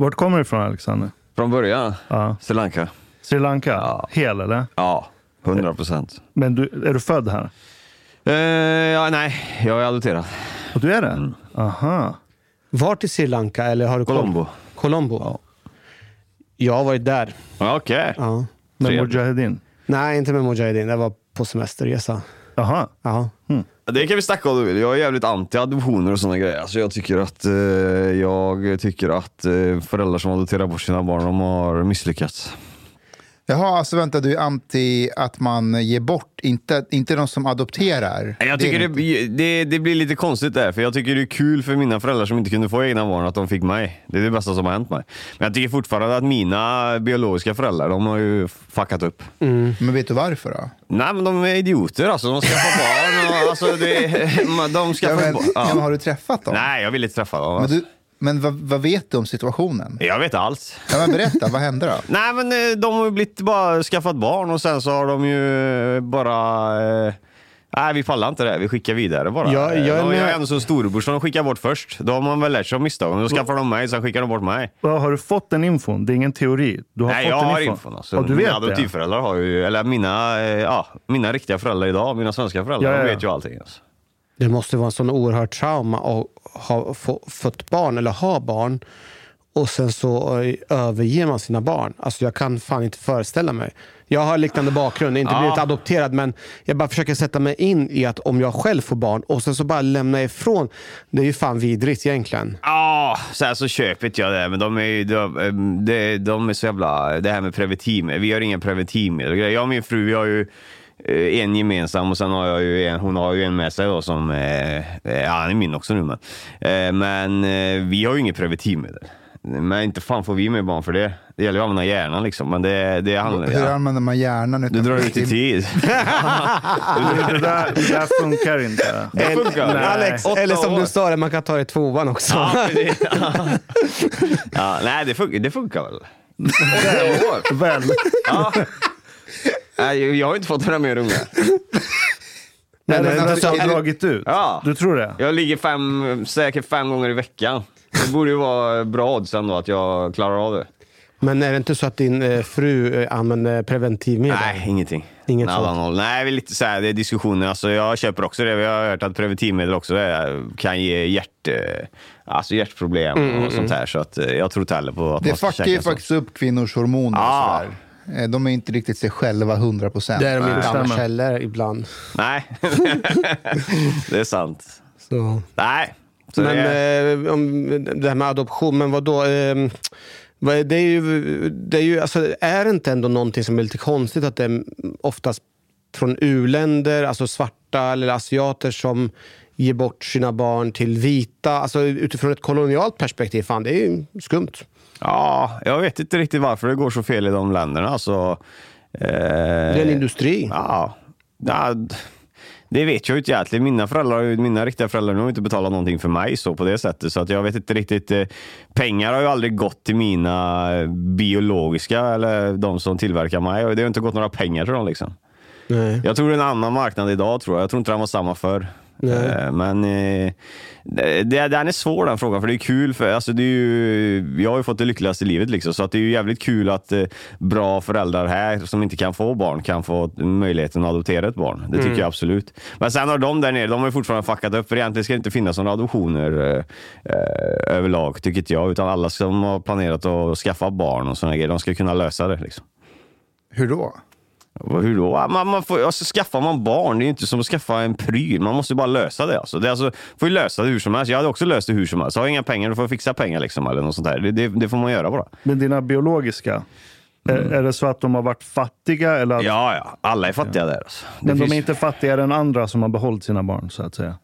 Vart kommer du ifrån Alexander? Från början? Ja. Sri Lanka? Sri Lanka? Ja. Hel eller? Ja, 100 procent. Men du, är du född här? Eh, ja, nej, jag är adopterad. Och du är det? Mm. Aha. Vart i Sri Lanka? Eller har du? Colombo. Colombo? Jag har varit där. Ja, Okej. Ja. Med. Mujahedin? Nej, inte med Mujahedin. Det var på semesterresa. Jaha. Ja. Det kan vi snacka om om du vill. Jag är jävligt anti adoptioner och sådana grejer. Alltså jag tycker att, eh, jag tycker att eh, föräldrar som adopterar bort sina barn, de har misslyckats. Jaha, alltså vänta, du är anti att man ger bort, inte, inte de som adopterar? Jag tycker det, det, det blir lite konstigt där, för jag tycker det är kul för mina föräldrar som inte kunde få egna barn att de fick mig. Det är det bästa som har hänt mig. Men jag tycker fortfarande att mina biologiska föräldrar, de har ju fuckat upp. Men vet du varför då? Nej men de är idioter alltså, de skaffar barn och alltså det, de Ja, skaffar men, barn. ja. men Ja. har du träffat dem? Nej, jag vill inte träffa dem. Alltså. Men vad, vad vet du om situationen? Jag vet allt. Ja, men berätta, vad hände då? Nej men eh, de har ju blivit bara skaffat barn och sen så har de ju bara eh, Nej vi pallar inte det, vi skickar vidare bara. Ja, jag är med. är ändå som storebror som de skickar bort först. Då har man väl lärt sig av misstagen. Då skaffar de mig, sen skickar de bort mig. Ja, Har du fått den infon? Det är ingen teori. Du har Nej fått jag den har infon. infon alltså. Ja, du mina vet det? adoptivföräldrar har ju, eller mina, eh, ja, mina riktiga föräldrar idag, mina svenska föräldrar, Ja, ja, de vet ju allting. Alltså. Det måste vara en sån oerhört trauma att ha få, fått barn eller ha barn och sen så eh, överger man sina barn. Alltså jag kan fan inte föreställa mig. Jag har liknande bakgrund, inte Ja. blivit adopterad men jag bara försöker sätta mig in i att om jag själv får barn och sen så bara lämna ifrån. Det är ju fan vidrigt egentligen. Ja, sen så köper inte jag det, men de är ju de, ehm, de, de är så jävla... Det här med preventivmedel, vi har inga preventivmedel. Jag och min fru, vi har ju en gemensam och sen har jag ju en, hon har ju en med sig då som, eh, eh, ja han är min också nu men. Eh, men eh, vi har ju inget preventivmedel. Men inte fan får vi med barn för det. Det gäller ju att använda hjärnan liksom, men det, det handlar... Hur Ja. använder man hjärnan? Du drar ut i tid. Det där, det där funkar inte. Det funkar. Nej. Alex, Åtta eller som år. du sa, det, man kan ta det i tvåan också. Ja, precis. ja, nej, det funkar, det funkar väl. Väl. Ja. Nej, jag har inte fått några mer ungar. Men men den alltså, har är det- dragit ut. Ja. Du tror det? Jag ligger fem, säkert fem gånger i veckan. Det borde ju vara bra odds ändå att jag klarar av det. Men är det inte så att din eh, fru eh, använder preventivmedel? Nej, ingenting. Inget Nada sånt. noll. Nej, vi är lite så här, det är diskussioner. Alltså, jag köper också det. Vi har hört att preventivmedel också är, kan ge hjärt, eh, alltså hjärtproblem och sånt här. Så att, eh, jag tror inte heller på att Det man ska fuckar ju käka så. faktiskt upp kvinnors hormoner Ja. och sådär. Eh, De är inte riktigt sig själva 100 procent. Det är de inte annars heller ibland. Nej, det är sant. Så. Nej. Så Men det är... eh, om det här med adoption, men vadå? Eh, vad är- det är ju, det är ju, alltså, är det inte ändå någonting som är lite konstigt att det är oftast från u-länder, alltså svarta eller asiater som ger bort sina barn till vita. Alltså utifrån ett kolonialt perspektiv, fan det är ju skumt. Ja, jag vet inte riktigt varför det går så fel i de länderna. Alltså, eh, Det är en industri. Ja, ja, Det vet jag ju inte egentligen. Mina föräldrar, mina riktiga föräldrar har inte betalat någonting för mig så på det sättet. Så att jag vet inte riktigt. eh, Pengar har ju aldrig gått till mina biologiska eller de som tillverkar mig. Det har inte gått några pengar till dem liksom. Nej. Jag tror det är en annan marknad idag tror jag. Jag tror inte den var samma förr. Nej. Eh, Men eh, det, den är svår den frågan, för det är kul. För, alltså, det är ju, jag har ju fått det lyckligaste livet, liksom, så att det är ju jävligt kul att eh, bra föräldrar här som inte kan få barn kan få möjligheten att adoptera ett barn. Det tycker jag absolut. Men sen har de där nere, de har ju fortfarande fuckat upp, för egentligen ska det inte finnas några adoptioner eh, överlag, tycker inte jag. Utan alla som har planerat att skaffa barn och sådana grejer, de ska kunna lösa det. Liksom. Hur då? Hur då? Man, man får, alltså, skaffar man barn, det är inte som att skaffa en pryl. Man måste bara lösa det. Alltså. Det alltså, får ju lösa det hur som helst. Jag hade också löst det hur som helst. Har jag inga pengar, då får jag fixa pengar. Liksom, eller något sånt där. Det, det, det får man göra bara. Men dina biologiska, är, är det så att de har varit fattiga? Eller att, Mm. Ja, ja. Alla är fattiga där. Alltså. Men de finns- är inte fattigare än andra som har behållit sina barn, så att säga?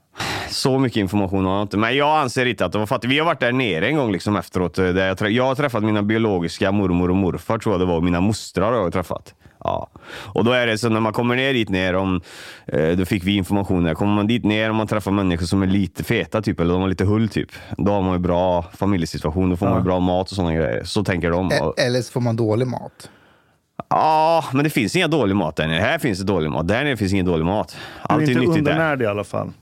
Så mycket information har jag inte. Men jag anser inte att de var fattiga. Vi har varit där nere en gång liksom efteråt. eh, Där jag, trä- jag har träffat mina biologiska mormor och morfar, tror jag det var. Mina mostrar har jag träffat. Ja. Och då är det så när man kommer ner dit ner, om, eh, då fick vi information där. Kommer man dit ner och man träffar människor som är lite feta, typ, eller de har lite hull, typ. Då har man ju bra familjesituation, då får man ju bra mat och sådana grejer. Så tänker de. E- Eller så får man dålig mat. Ja, men det finns inga dålig mat där nere. Här finns det dålig mat. Där nere finns ingen dålig mat. Du Allt är är inte undernärd i alla fall.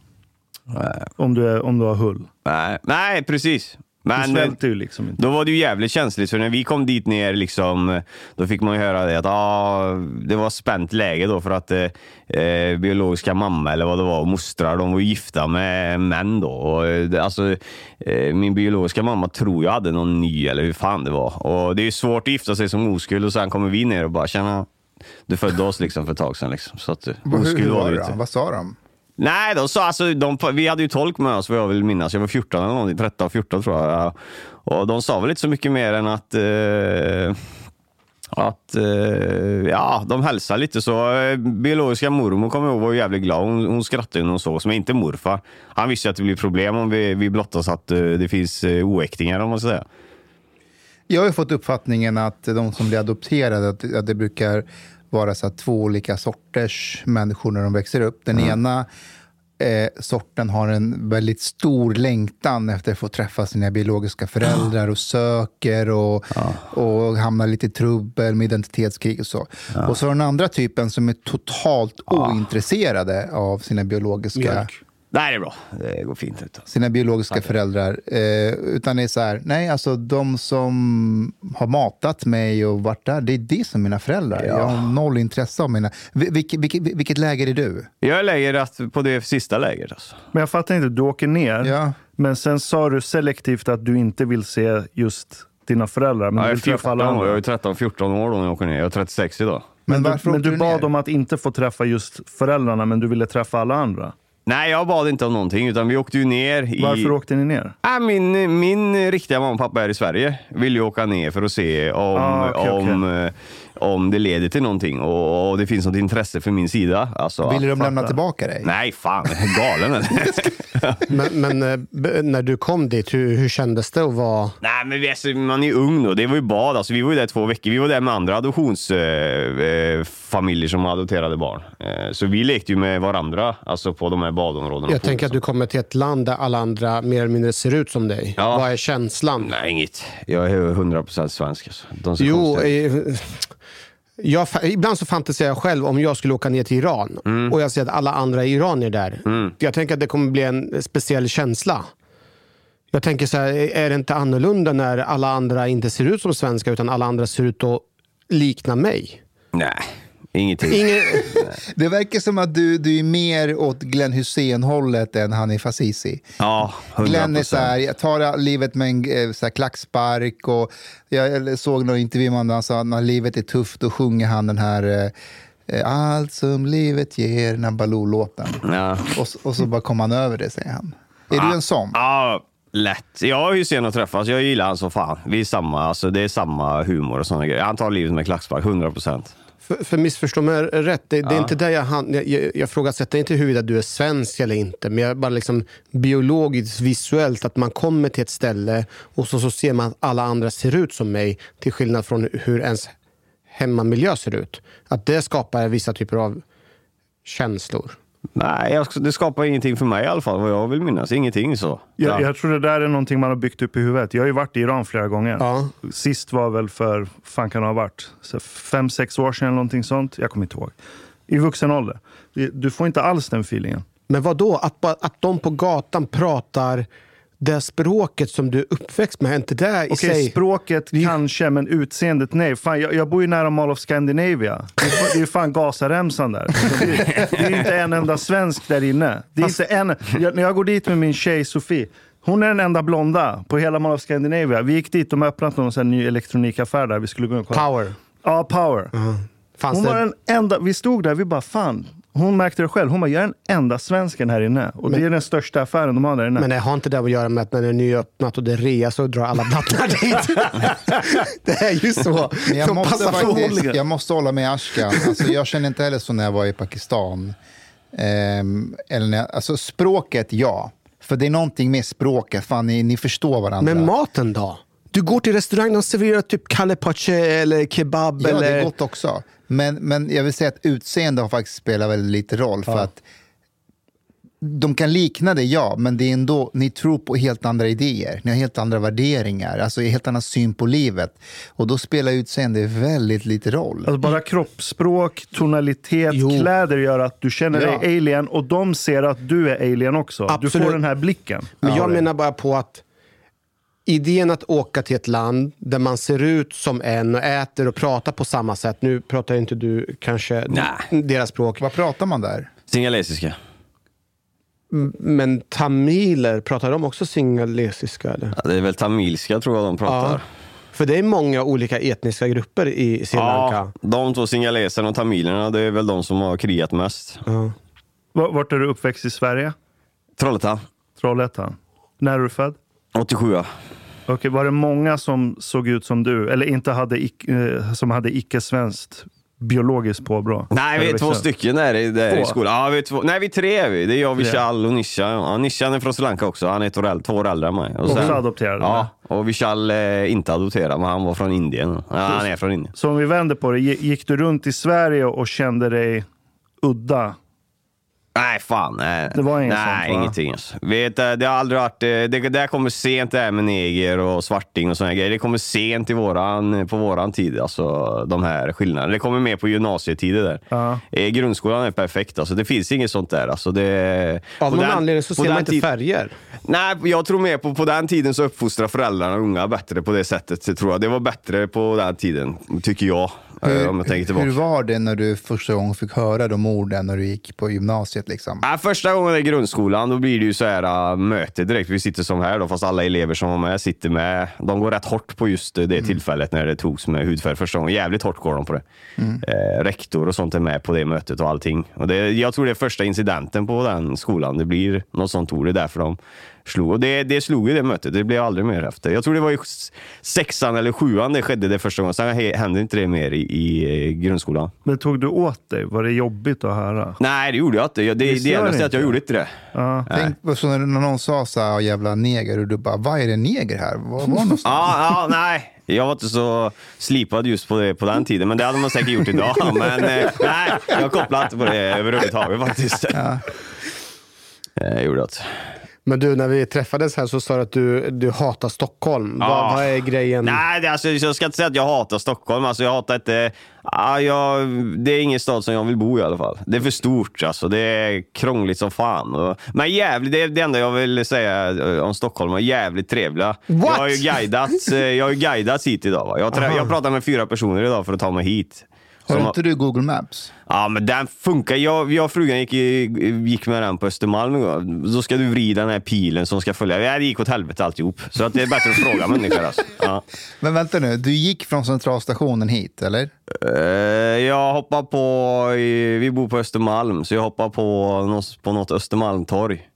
Om du, är, om du har hull. Nej, nej, precis. Men, ju liksom inte. Då var det ju jävligt känsligt, för när vi kom dit ner, liksom, då fick man ju höra det att ah, det var spänt läge då för att eh, eh, biologiska mamma eller vad det var och mostrar, de var gifta med män då. Och, eh, det, alltså, eh, min biologiska mamma tror jag hade någon ny eller hur fan det var. Och det är ju svårt att gifta sig som oskuld och sen kommer vi ner och bara känna du födde oss liksom för ett tag sedan. Liksom. Så att, Hur, hur var det det. Vad sa de? Nej, de sa, alltså, de, vi hade ju tolk med oss vad jag vill minnas. Jag var 14 eller någonting, 13, 14 tror jag. Och de sa väl inte så mycket mer än att eh, att eh, ja, de hälsade lite så. Eh, biologiska mormor kommer jag ihåg var jävligt glad. Hon, hon skrattade när hon såg oss, men inte morfar. Han visste att det blir problem om vi, vi blottas att eh, det finns eh, oäktingar om man ska säga. Jag har ju fått uppfattningen att de som blir adopterade, att, att det brukar vara så två olika sorters människor när de växer upp. Den ena eh, sorten har en väldigt stor längtan efter att få träffa sina biologiska föräldrar och söker och, och hamnar lite i trubbel med identitetskrig och så. Och så har den andra typen som är totalt ointresserade av sina biologiska Nej, det är bra. Det går fint ut. sina biologiska föräldrar. Eh, utan det är så här, nej, alltså de som har matat mig och varit där, det är det som är mina föräldrar. Jag har noll intresse av mina... Vil- Vilket, vilket, vilket läger är du? Jag lägger att på det sista läget. Alltså. Men jag fattar inte, du åker ner, Ja. men sen sa du selektivt att du inte vill se just dina föräldrar, men Ja, du jag, är vill träffa 14, alla jag är andra. 13-14 13-14 år då när jag åker ner. Jag är 36 idag. Men, Men, du, men du du bad ner? om att inte få träffa just föräldrarna, men du ville träffa alla andra. Nej, jag bad inte om någonting, utan vi åkte ju ner i... Varför åkte ni ner? Äh, min, min riktiga mamma och pappa är i Sverige. Vill ju åka ner för att se om, Ah, okej, om, eh, om det leder till någonting och, och det finns något intresse från min sida. Alltså, Ville de lämna tillbaka dig? Nej, fan. är Galen eller? Men, men eh, när du kom dit, hur, hur kändes det att vara... Nej, men vi, alltså, man är ju ung då. Det var ju bad. Alltså, vi var ju där två veckor. Vi var där med andra adoptionsfamiljer eh, familjer som adopterade barn. Eh, så vi lekte ju med varandra alltså, på de här badområdena. Jag tänker att du kommer till ett land där alla andra mer eller mindre ser ut som dig. Ja. Vad är känslan? Nej, inget. Jag är 100% svensk. Alltså. Jo, eh, jag, ibland så fantiserar jag själv om jag skulle åka ner till Iran Mm. och jag ser att alla andra iranier är där. Jag tänker att det kommer bli en speciell känsla. Jag tänker så här, är det inte annorlunda när alla andra inte ser ut som svenskar utan alla andra ser ut att likna mig? Nej, ingenting. Ingen, Det verkar som att du, du är mer åt Glenn Hussein-hållet än Hanif Azizi. Ja, 100%. Glenn är så här, jag tar livet med en eh, så här, klackspark. Och jag såg någon intervju med honom där han sa att när livet är tufft då sjunger han den här eh, eh, Allt som livet ger, den här Baloo-låten. Ja. Och, och så bara kom han över det, säger han. Är du en sån? Ja, lätt. Jag har ju sen att träffas. Jag gillar han som fan. Vi är samma, alltså, det är samma humor och sådana grejer. Han tar livet med klackspark, 100 procent. För, för missförstå mig rätt, det, det är inte där jag, han- jag, jag, jag frågasätter inte huruvida du är svensk eller inte. Men jag bara liksom biologiskt, visuellt, att man kommer till ett ställe och så, så ser man att alla andra ser ut som mig. Till skillnad från hur ens hemmamiljö ser ut. Att det skapar vissa typer av känslor. Nej, jag, det skapar ingenting för mig i alla fall, vad jag vill minnas. Ingenting så. Jag, Ja. jag tror det där är någonting man har byggt upp i huvudet. Jag har ju varit i Iran flera gånger. Ja. Sist var väl för, fan kan det ha varit, Så fem, sex år sedan eller någonting sånt. Jag kommer inte ihåg. I vuxen ålder. Du får inte alls den feelingen. Men vad då? Att, att de på gatan pratar det språket som du är uppväxt med, är inte det i Okej, sig... språket kanske, men utseendet nej. Fan, jag, jag bor ju nära Mall of Scandinavia. Det är, det ju fan Gazaremsan där. Det är, det är inte en enda svensk där inne. Det är inte en, jag, när jag går dit med min tjej Sofie, hon är den enda blonda på hela Mall of Scandinavia. Vi gick dit, de öppnat någon sån ny elektronikaffär där. Vi skulle gå och kolla. Power. Ja, Power. Fanns Hon det... var den enda, vi stod där, vi bara fan. Hon märkte det själv. Hon bara, jag är den enda svensken här inne. Och det är den största affären de har där inne. Men det har inte det att göra med att när det är nyöppnat och det är rea så drar alla blattar dit. det är ju så. Men jag, måste faktiskt, jag måste hålla med Ashkan. Alltså, jag känner inte heller så när jag var i Pakistan. Ehm, eller när jag, alltså, språket, ja. För det är någonting med språket. Fan, ni, ni förstår varandra. Men maten då? Du går till restaurang och serverar typ kalle eller kebab. Ja, eller... det är gott också. Men, men jag vill säga att utseende har faktiskt spelat väldigt lite roll. För att de kan likna det, ja, men det är ändå, ni tror på helt andra idéer. Ni har helt andra värderingar, alltså helt annan syn på livet. Och då spelar utseende väldigt lite roll. Alltså bara kroppsspråk, tonalitet, Jo. kläder gör att du känner Ja. dig alien och de ser att du är alien också. Du Absolut. får den här blicken. Men Ja, jag menar bara på att idén att åka till ett land där man ser ut som en och äter och pratar på samma sätt. Nu pratar inte du kanske Nej. deras språk. Vad pratar man där? Singalesiska. Men tamiler, pratar de också singalesiska? Eller? Ja, det är väl tamilska tror jag de pratar. Ja. För det är många olika etniska grupper i Sri Lanka. Ja, de två singaleserna och tamilerna, det är väl de som har krigat mest. Va- Vart är du uppväxt i Sverige? Trollhättan, Trollhättan. När är du född? 87 Okej, var det många som såg ut som du? Eller inte hade, eh, som hade icke-svenskt biologiskt påbrå? Nej, vi är två stycken där, i- där i Två? skolan. Ja, vi är två. Nej, vi är tre är vi. Det är jag. Vishal och Nisha. Ja, Nisha han är från Sri Lanka också. Han är ett år två år äldre än mig. Och Också adopterad, Ja, och Vishal är inte adopterad, men han var från Indien. Ja, han är från Indien. Så om vi vänder på det, gi- gick du runt i Sverige och kände dig udda? Nej, fan. Nej, Det var inget nej, sånt, va? ingenting. Alltså. Vet, eh, det har aldrig varit... eh, Det, det där kommer sent det här med neger och svarting och såna grejer. Det kommer sent i våran, på våran tid, alltså de här skillnaderna. Det kommer mer på gymnasietiden där. Ja. Eh, Grundskolan är perfekt. Alltså. Det finns inget sånt där. Alltså, det, Av någon den- anledning så ser man inte tid- färger. Nej, jag tror mer på, på den tiden så uppfostrar föräldrarna unga bättre på det sättet. Tror jag. Det var bättre på den tiden, tycker jag. Eh, om jag tänker tillbaka. hur var det när du första gången fick höra de orden när du gick på gymnasiet? Liksom? Ja, första gången i grundskolan, då blir det ju så här äh, möte direkt. Vi sitter som här då, fast alla elever som var med sitter med. De går rätt hårt på just det Mm. tillfället när det togs med hudfärg första gången. Jävligt hårt går de på det. Eh, rektor och sånt är med på det mötet och allting. Och det, jag tror det är första incidenten på den skolan. Det blir något sånt ord. Det är därför de slog. Och det, det slog ju det mötet. Det blev aldrig mer efter. Jag tror det var i sexan eller sjuan det skedde det första gången. Sen hände inte det mer i, i eh, grundskolan. Men tog du åt dig? Var det jobbigt att höra? Nej, det gjorde jag inte. Jag- Det, det enda är att jag gjorde inte det. Ja. Tänk på så när, när någon sa så här, "Ah, jävla neger, och du bara, vad är det neger här? Var var någonstans? Ja, ja, nej. Jag var inte så slipad just på, det, på den tiden, men det hade man säkert gjort idag. Men eh, nej, jag kopplar inte på det överhuvudtaget faktiskt. Eh, Jag gjorde det. Men du, när vi träffades här så sa du att du, du hatar Stockholm. Ja. Vad, vad är grejen? Nej, det, alltså, jag ska inte säga att jag hatar Stockholm. Alltså, jag hatar inte... Ja, jag, det är ingen stad som jag vill bo i alla fall. Det är för stort. Alltså. Det är krångligt som fan. Men jävligt, det är det enda jag vill säga eh, om Stockholm. är Jävligt trevliga. What? Jag har ju guidats, eh, jag har guidats hit idag. Va? Jag, har trä- jag pratar med fyra personer idag för att ta mig hit. Har Som inte du Google Maps? Ja, men den funkar. Jag, jag och frugan gick, gick med den på Östermalm. Då ska du vrida den här pilen som ska följa. Ja, det gick åt helvete alltihop. Så att det är bättre att fråga människor. Alltså. Ja. Men vänta nu, du gick från centralstationen hit, eller? Eh, jag hoppar på, vi bor på Östermalm, så jag hoppar på, på något Östermalmtorg.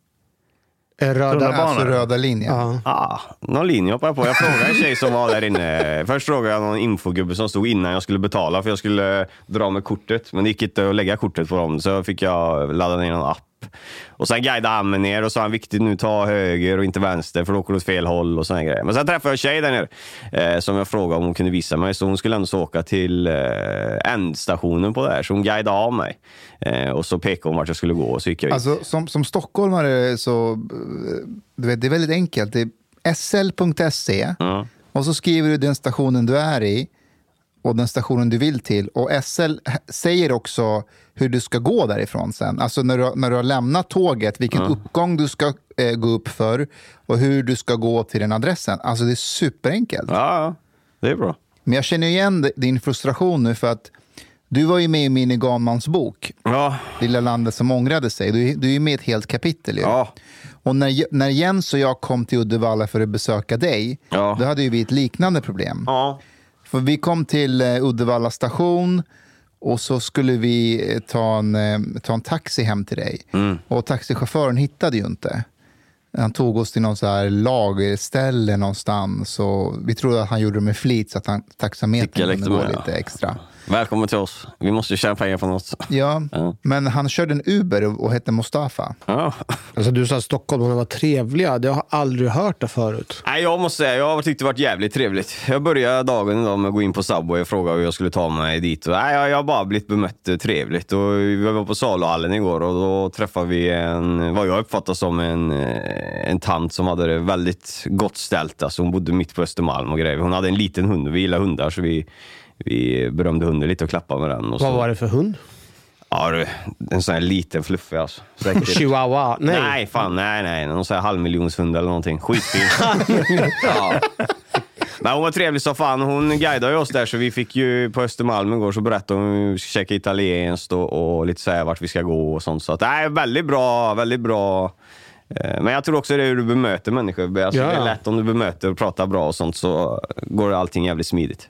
Röda. Alltså röda linjen. ja. Ah, någon linje hoppar jag på. Jag frågade en tjej som var där inne. Först frågade jag någon infogubbe som stod innan jag skulle betala för jag skulle dra med kortet. Men det gick inte att lägga kortet på dem så fick jag ladda ner en app Och sen guidade han mig ner och sa han viktigt nu ta höger och inte vänster för då åker du åt fel håll och såna grejer. Men sen träffade jag en tjej där nere eh, som jag frågade om hon kunde visa mig. Så hon skulle ändå åka till eh, ändstationen på det här. Så hon guidade av mig. Eh, och så pekade hon vart jag skulle gå och så gick jag in. Alltså, som, som stockholmare så eh, du vet, det är väldigt enkelt. Det är sl.se Ja. och så skriver du den stationen du är i och den stationen du vill till. Och SL säger också hur du ska gå därifrån sen. Alltså när du, när du har lämnat tåget, vilken uppgång du ska eh, gå upp för och hur du ska gå till den adressen. Alltså det är superenkelt. Ja, ja, det är bra. Men jag känner igen din frustration nu för att du var ju med i Minnie Ganmans bok Ja, Lilla landet som ångrade sig. Du, du är ju med i ett helt kapitel. Ju. ja. Och när, när Jens och jag kom till Uddevalla för att besöka dig, Ja. då hade ju vi ett liknande problem. ja. För vi kom till eh, Uddevalla station och så skulle vi eh, ta en, eh, ta en taxi hem till dig. Mm. Och taxichauffören hittade ju inte. Han tog oss till någon så här lagerställe någonstans. Och vi trodde att han gjorde det med flit så att han, taxametern kunde gå lite extra. Välkommen till oss. Vi måste tjäna pengar på något. Ja, Ja. men han körde en Uber och, och hette Mustafa. Ja. Alltså, du sa att stockholmarna var trevliga. Det har jag aldrig hört det förut. Nej, jag måste säga, jag har tyckt det varit jävligt trevligt. Jag började dagen idag med att gå in på Subway och fråga hur jag skulle ta mig dit. Och, nej, jag, jag har bara blivit bemött trevligt. Och vi var på saluhallen igår och då träffade vi en, vad jag uppfattar som en, eh, en tant som hade det väldigt gott ställt. Alltså, hon bodde mitt på Östermalm och grejer. Hon hade en liten hund och vi gillar hundar så vi, vi berömde hunden lite och klappade med den. Och Vad så, var det för hund? Ja, du, en sån här liten fluffig alltså. Säkert. Chihuahua? Nej. Nej, fan nej, nej. Någon sån här halvmiljonshund eller någonting. Skitfin. ja. Men hon var trevlig som fan. Hon guidade ju oss där så vi fick ju på Östermalm igår så berättade hon hur vi ska käka italienskt och, och lite så här vart vi ska gå och sånt. Så att, nej, väldigt bra, väldigt bra. Eh, Men jag tror också det är hur du bemöter människor. Alltså, Ja, Det är lätt om du bemöter och pratar bra och sånt så går allting jävligt smidigt.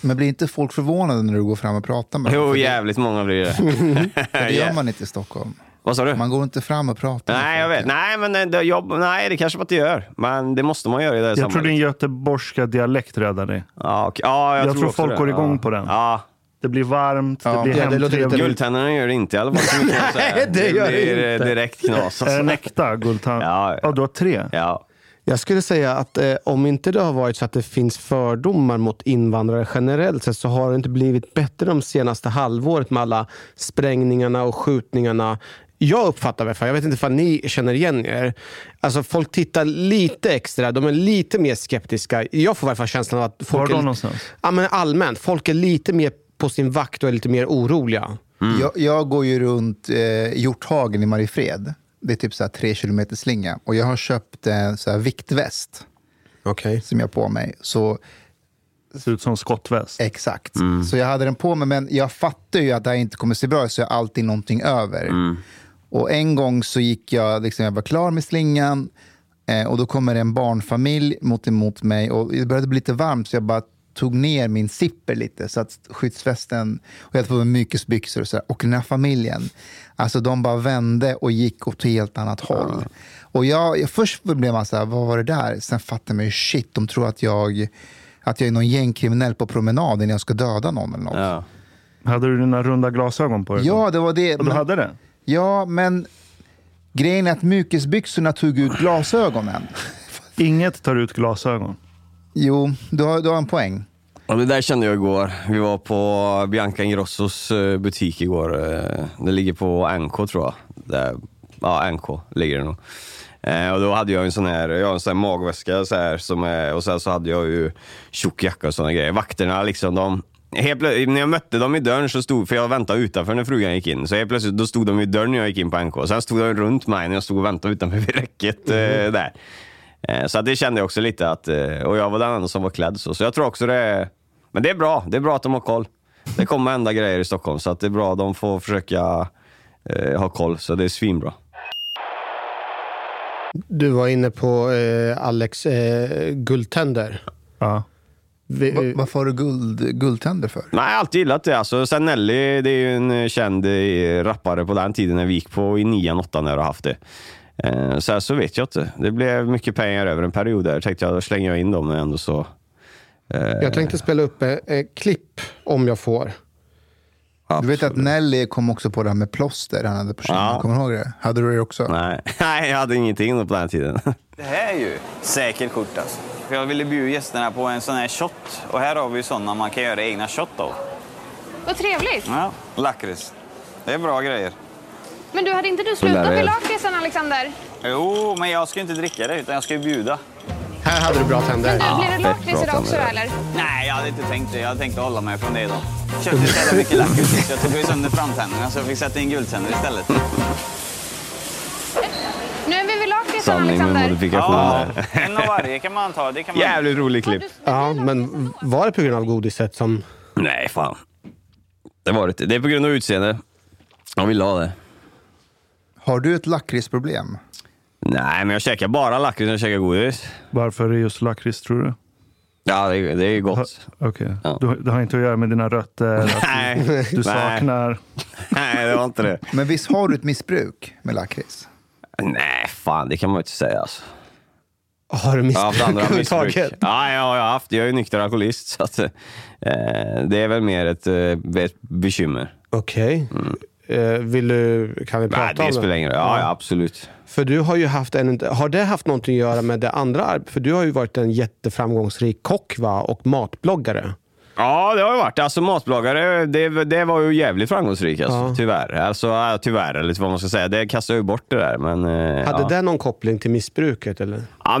Men blir inte folk förvånade när du går fram och pratar med dem? Jo, För det- jävligt många blir det. för Det gör man inte i Stockholm. Vad sa du? Man går inte fram och pratar Nej, jag vet. Nej, men eh, det, jobb, nej, det kanske man inte gör. Men det måste man göra i det här Jag tror din göteborgska dialekt räddar dig. Ja, okej. ja, jag, Jag tror också folk det. går igång ja. på den. Ja. Det blir varmt, Ja. det blir Ja, det hemtrevligt. Guldtänderna gör det inte i alla fall. Jag. Nej, det gör det blir eh, inte. direkt knas. Är den Alltså. äkta guldtand? Ja, ja. ja, du har tre. Ja. Jag skulle säga att eh, om inte det har varit så att det finns fördomar mot invandrare generellt sett så har det inte blivit bättre de senaste halvåret med alla sprängningarna och skjutningarna. Jag uppfattar det, jag vet inte om ni känner igen er. Alltså folk tittar lite extra, de är lite mer skeptiska. Jag får i alla fall känslan av att Var folk då någonstans? ja, men allmänt, folk är lite mer på sin vakt och är lite mer oroliga. Jag, jag går ju runt eh, Hjorthagen i Mariefred. Det är typ så här tre kilometer slinga. Och jag har köpt en så här viktväst Okej. som jag har på mig. Så Ser ut som skottväst. Exakt. Så jag hade den på mig, men jag fattar ju att det här inte kommer se bra ut, så jag har alltid någonting över. Och en gång så gick jag, liksom, jag var klar med slingan eh, och då kommer en barnfamilj mot emot mig och det började bli lite varmt så jag bara tog ner min zipper lite så att skyddsvästen, och jag hade på mig mykesbyxor och så där. Och den här familjen, alltså de bara vände och gick åt ett helt annat håll. Och jag, jag, först blev man så här, vad var det där? Sen fattade man ju, shit, de tror att jag, att jag är någon gängkriminell på promenaden när jag ska döda någon eller något. Ja. Hade du dina runda glasögon på dig? Ja, det var det. Och du Men, hade det? ja, men grejen är att mykesbyxorna tog ut glasögonen. Inget tar ut glasögon. Jo, du har, du har en poäng. Och det där kände jag igår. Vi var på Bianca Ingrossos eh, butik igår. Eh, Det ligger på NK tror jag. Där, ja, NK ligger det nog. Eh, och då hade jag en sån här, jag en sån här magväska så här, som är, och sen så hade jag ju tjock jacka och såna grejer. Vakterna liksom, de, helt plö- när jag mötte dem i dörren så stod, för jag väntade utanför när frugan gick in, så helt plötsligt då stod de i dörren när jag gick in på NK. Sen stod de runt mig när jag stod och väntade utanför vid räcket eh, där. Eh, Så att det kände jag också lite att, eh, och jag var den enda som var klädd så. Så jag tror också det är, men det är bra. Det är bra att de har koll. Det kommer hända grejer i Stockholm så att det är bra. De får försöka eh, ha koll, så det är svinbra. Du var inne på eh, Alex eh, guldtänder. Ja. Vi, Va, varför har du guld, guldtänder för? Nej, jag har alltid gillat det. Alltså, sen Nelly, det är ju en eh, känd rappare på den tiden när vi gick på i nian, åttan när jag har haft det. Eh, Så, här, så vet jag inte. Det blev mycket pengar över en period där. Tänkte jag, då slänger jag in dem ändå så. eh, Jag tänkte spela upp ett, ett klipp om jag får. Du vet att Absolut. Nelly kom också på det här med plåster han hade på kinden. Ja. Kommer du ihåg det? Hade du det också? Nej. Nej, jag hade ingenting på den tiden. Det här är ju säkert kort alltså. För Jag ville bjuda gästerna på en sån här shot. Och här har vi ju såna man kan göra egna shot av. Vad trevligt. Ja, lakrits. Det är bra grejer. Men du, hade inte du slutat med lakritsen, Alexander? Jo, men jag ska inte dricka det utan jag ska ju bjuda. Här hade du bra tänder. Men du, blir det lakrits idag också eller? Nej, jag hade inte tänkt det. Jag hade tänkt att hålla mig från det idag. Köpte så jävla mycket lakrits så jag tog ju sönder framtänderna så jag fick sätta in guldtänder istället. Nu är vi vid lakritsen, Sanning med Alexander. modifikation. Ja, en av varje kan man ta. Det kan man... Jävligt rolig klipp. Ja, men var det på grund av godiset som... Nej, fan. Det var det. Det är på grund av utseende. Jag vill ha det. Har du ett lakritsproblem? Nej, men jag käkar bara lakrits när jag käkar godis. Varför är det just lakrits tror du? Ja, det är, det är gott. Okej. Ja. Du, det har inte att göra med dina rötter, att Nej, du, du nej. saknar... Nej, det var inte det. Men visst har du ett missbruk med lakrits? Nej, fan det kan man inte säga alltså. Har du missbruk överhuvudtaget? Ja, ja, jag har haft. Jag är ju nykter alkoholist, så att, eh, det är väl mer ett, eh, ett bekymmer. Okej. Eh, vill du, kan vi Mm. Nej, prata det om spelar ingen roll. Ja, ja, absolut. För du har ju haft en, har det haft någonting att göra med det andra? För du har ju varit en jätteframgångsrik kock va? och matbloggare. Ja, det har ju varit. Alltså matbloggare, det, det var ju jävligt framgångsrikt alltså, Ja. tyvärr. Alltså, tyvärr, eller vad man ska säga. Det kastar ju bort det där. Men, eh, Hade ja. det någon koppling till missbruket? Eller? Ja,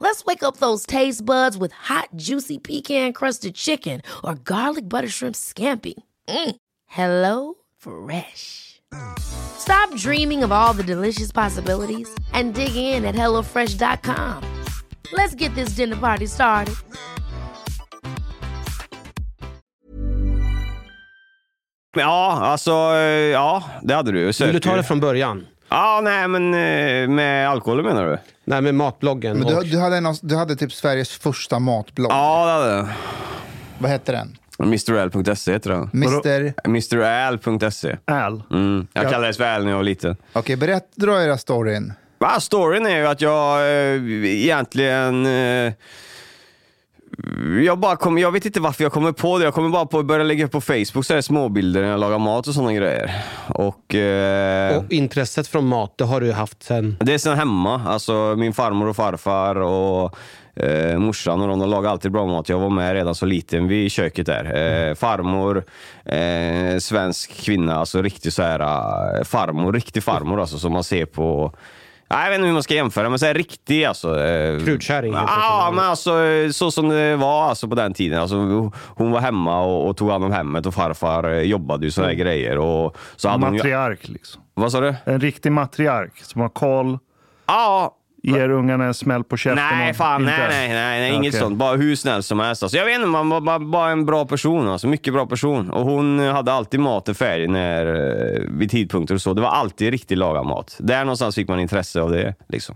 Let's wake up those taste buds with hot, juicy pecan-crusted chicken or garlic butter shrimp scampi. Mm. Hello Fresh. Stop dreaming of all the delicious possibilities and dig in at HelloFresh.com. Let's get this dinner party started. ja, alltså, ja, det hade du. Vill du Söker. ta det från början? Ja, nej, men eh, med alkohol menar du? Nej, med matbloggen. Men du, och, du, hade en, du hade typ Sveriges första matblogg. Ja, det hade jag. Vad hette den? MrL.se heter den. Mr... MrL.se. Al. Mm. Jag kallades för Al när jag var liten. Okej, berätta, dra era storyn. Va, storyn är ju att jag eh, egentligen... Eh, jag, bara kom, jag vet inte varför jag kommer på det. Jag kommer bara på att börja lägga upp på Facebook så här småbilder när jag lagar mat och sådana grejer. Och, eh, och intresset från mat, det har du haft sen... Det är sen hemma. Alltså min farmor och farfar och eh, morsan och de, de lagar alltid bra mat. Jag var med redan så liten vid köket där. Eh, farmor, eh, svensk kvinna, alltså riktig så här eh, farmor, riktig farmor alltså som man ser på Ja, Jag vet inte hur man ska jämföra, men så här riktig alltså. eh, Krutkärring, Ja, enkelt. men alltså så som det var alltså på den tiden. Alltså, hon var hemma och, och tog hand om hemmet och farfar eh, jobbade ju sådana här grejer. Och så hade hon ju, Matriark liksom. vad sa du? En riktig matriark som har koll, Ja, ger ungarna en smäll på käften. Nej, fan, inte- nej, nej, nej, nej inget Okej. sånt. Bara hur snäll som helst. Alltså, jag vet inte, man var bara, bara en bra person. Alltså, mycket bra person. Och hon hade alltid maten färdig när, eh, vid tidpunkter och så. Det var alltid riktigt lagad mat. Där någonstans fick man intresse av det. Liksom.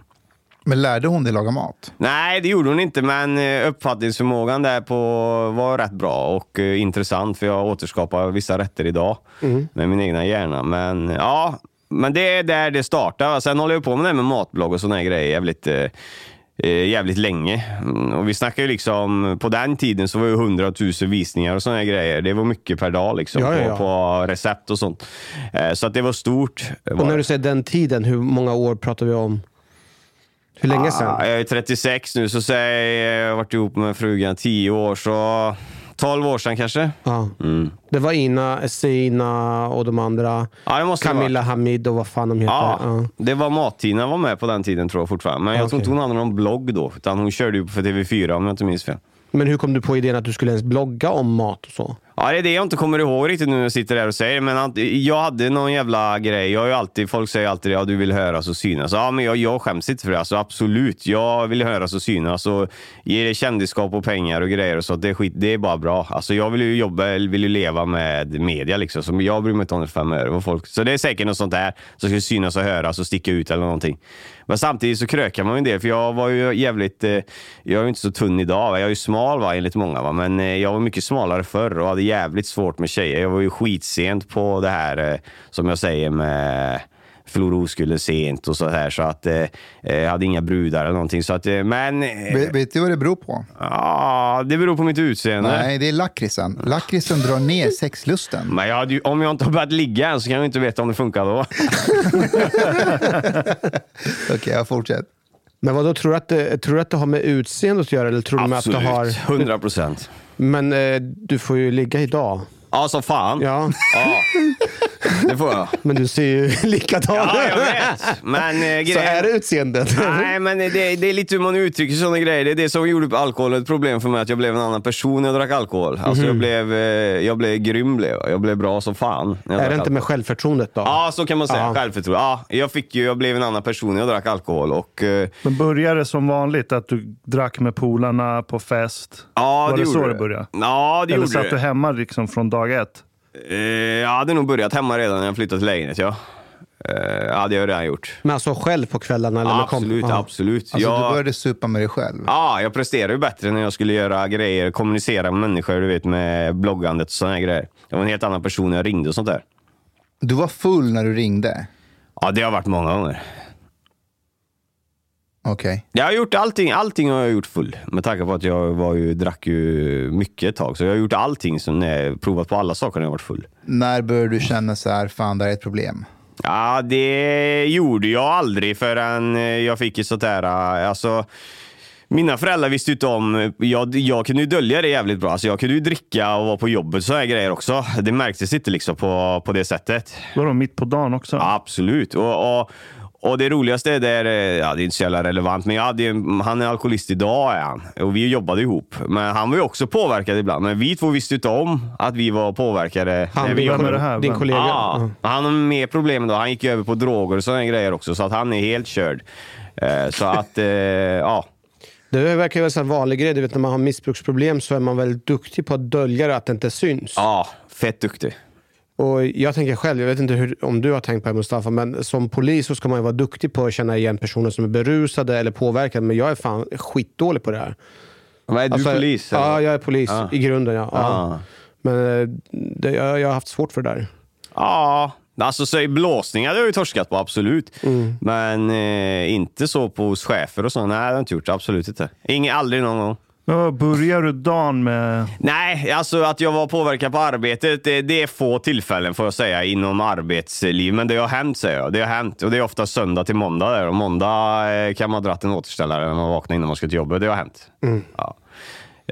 Men lärde hon dig laga mat? Nej, det gjorde hon inte, men eh, uppfattningsförmågan där på var rätt bra och eh, intressant för jag återskapar vissa rätter idag med min egna hjärna. Men ja, men det är där det startar. Sen håller jag på med det här med matblogg och här grejer jävligt, eh, eh, jävligt länge. Mm, Och vi snackar ju liksom, på den tiden så var det 100 000 visningar och här grejer. Det var mycket per dag liksom Ja, ja, ja. På, på recept och sånt. Eh, Så att det var stort. Och när du säger den tiden, hur många år pratar vi om? Hur länge sedan? Ah, jag är 36 nu, så säg, jag har varit ihop med frugan 10 år, så 12 år sedan kanske. Ja. Mm. Det var Ina, Essina och de andra. Ja, Camilla Hamid och vad fan de heter. Ja, Ja. det var Mat-Tina var med på den tiden tror jag fortfarande. Men jag tror Okej. inte hon hade någon blogg då, utan hon körde ju för TV4 om jag inte minns fel. Men hur kom du på idén att du skulle ens blogga om mat och så? Ja, det är det jag inte kommer ihåg riktigt nu när jag sitter där och säger Men att jag hade någon jävla grej. Jag har ju alltid, folk säger alltid ja, du vill höras och synas. Ja, men jag, jag skäms inte för det. Alltså, absolut, jag vill höras och synas. Och ge det kändisskap och pengar och grejer och så. Det är, skit, det är bara bra. Alltså, jag vill ju jobba, vill ju leva med media liksom. Så jag bryr mig inte om det fem öre vad folk. Så det är säkert något sånt där som ska synas och höras och sticka ut eller någonting. Men samtidigt så krökar man ju en del, för jag var ju jävligt... Eh, jag är ju inte så tunn idag. Va? Jag är ju smal va, enligt många, va? men eh, jag var mycket smalare förr och hade jävligt svårt med tjejer. Jag var ju skitsent på det här, eh, som jag säger, med förlora oskulden sent och så här. Så att eh, jag hade inga brudar eller någonting. Så att, eh, men... Eh, Vet, vet du vad det beror på? Ja, det beror på mitt utseende. Nej, det är lakritsen. Lakritsen drar ner sexlusten. Men jag hade ju, om jag inte har börjat ligga än så kan jag inte veta om det funkar då. Okej, jag fortsätter. Men vad då tror du att det, tror du att det har med utseende att göra? Eller tror du med att det har... Absolut, 100 procent. Men eh, du får ju ligga idag. Ja, som fan. Ja, Ja, det får jag. men du ser ju likadan Ja, jag vet. Men eh, Så grejen... är det utseendet? Nej, men det, det är lite hur man uttrycker sådana grejer. Det är det som gjorde alkohol ett problem för mig, att jag blev en annan person när jag drack alkohol. Alltså jag, blev, eh, jag blev grym, blev jag. jag blev bra som fan. när jag Är det inte alkohol. med självförtroendet då? Ja, så kan man säga. Ja. Självförtroende. Ja, jag, fick ju, jag blev en annan person när jag drack alkohol. Och, eh, Men började det som vanligt att du drack med polarna på fest? ja, Var det gjorde så det började? Ja, det Eller gjorde satt det. du hemma liksom från dag ett? Eh, jag hade nog börjat hemma redan när jag flyttade till lägenhet, ja. Eh, ja, det har jag redan gjort. Men alltså själv på kvällarna? Eller med Absolut, Ja. absolut. Alltså, jag, Du började supa med dig själv. Ja, jag presterade ju bättre när jag skulle göra grejer, kommunicera med människor, du vet, med bloggandet och sådana grejer. Jag var en helt annan person när jag ringde och sånt där. Du var full när du ringde. Ja, det har varit många gånger. Okej. Jag har gjort allting, allting har jag gjort full. Med tanke på att jag var ju, drack ju mycket ett tag. Så jag har gjort allting, som, när jag provat på alla saker när jag varit full. När började du känna så här, fan det här är ett problem? Ja, det gjorde jag aldrig förrän jag fick ett sånt där, eh, alltså mina föräldrar visste ju inte om, jag, jag kunde ju dölja det jävligt bra. Alltså jag kunde ju dricka och vara på jobbet och sådana grejer också. Det märktes inte liksom på, på det sättet. Vadå, mitt på dagen också? Absolut. Och, och, och det roligaste är, där, eh, ja det är inte så jävla relevant, men jag hade, ju- han är alkoholist idag är han. Och vi jobbade ihop. Men han var ju också påverkad ibland. Men vi två visste inte om att vi var påverkade. Han, när vi jobbade det här? din kollega? Ja, han har mer problem då. Han gick över på droger och sådana grejer också, så att han är helt körd. Eh, Så att, eh, ja. Det verkar vara en vanlig grej. Du vet, när man har missbruksproblem så är man väldigt duktig på att dölja det, att det inte syns. Ja, fett duktig. Och jag tänker själv, jag vet inte hur, om du har tänkt på det Mustafa, men som polis så ska man ju vara duktig på att känna igen personer som är berusade eller påverkade. Men jag är fan skitdålig på det här. Vad är du Alltså, polis? eller? Ja, jag är polis Ja. i grunden. Ja. Ja. Men eh, det, jag, jag har haft svårt för det där. Ja, alltså så i blåsningar har jag ju torskat på, absolut. Mm. Men eh, inte så på hos chefer och så. Nej, det har jag inte gjort. Absolut inte. Ingen, aldrig någon gång. Vad börjar du dagen med? Nej, alltså att jag var påverkad på arbetet, det, det är få tillfällen får jag säga inom arbetsliv. Men det har hänt säger jag. Det har hänt. Och det är ofta söndag till måndag där. Och måndag eh, kan man dra en återställare när man vaknar innan man ska till jobbet. Det har hänt. Ja.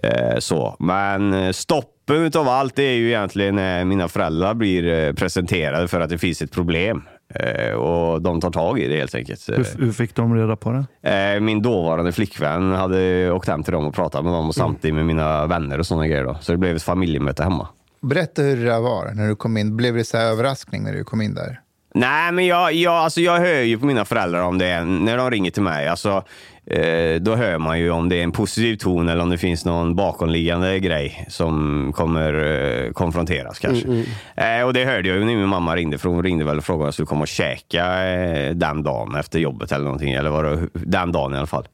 Eh, så. Men eh, stoppen utav allt det är ju egentligen när mina föräldrar blir eh, presenterade för att det finns ett problem. Eh, och de tar tag i det helt enkelt. Hur, hur fick de reda på det? Eh, Min dåvarande flickvän hade åkt hem till dem och pratat med dem och samtidigt med mina vänner och sådana grejer. Då. Så det blev ett familjemöte hemma. Berätta hur det där var när du kom in. Blev det så här överraskning när du kom in där? Nej, men jag, jag, alltså jag hör ju på mina föräldrar om det är, när de ringer till mig. Alltså, eh, då hör man ju om det är en positiv ton eller om det finns någon bakomliggande grej som kommer eh, konfronteras kanske. Eh, och det hörde jag ju när min mamma ringde, för hon ringde väl och frågade om jag skulle komma och käka eh, den dagen efter jobbet eller någonting. Eller var det den dagen i alla fall.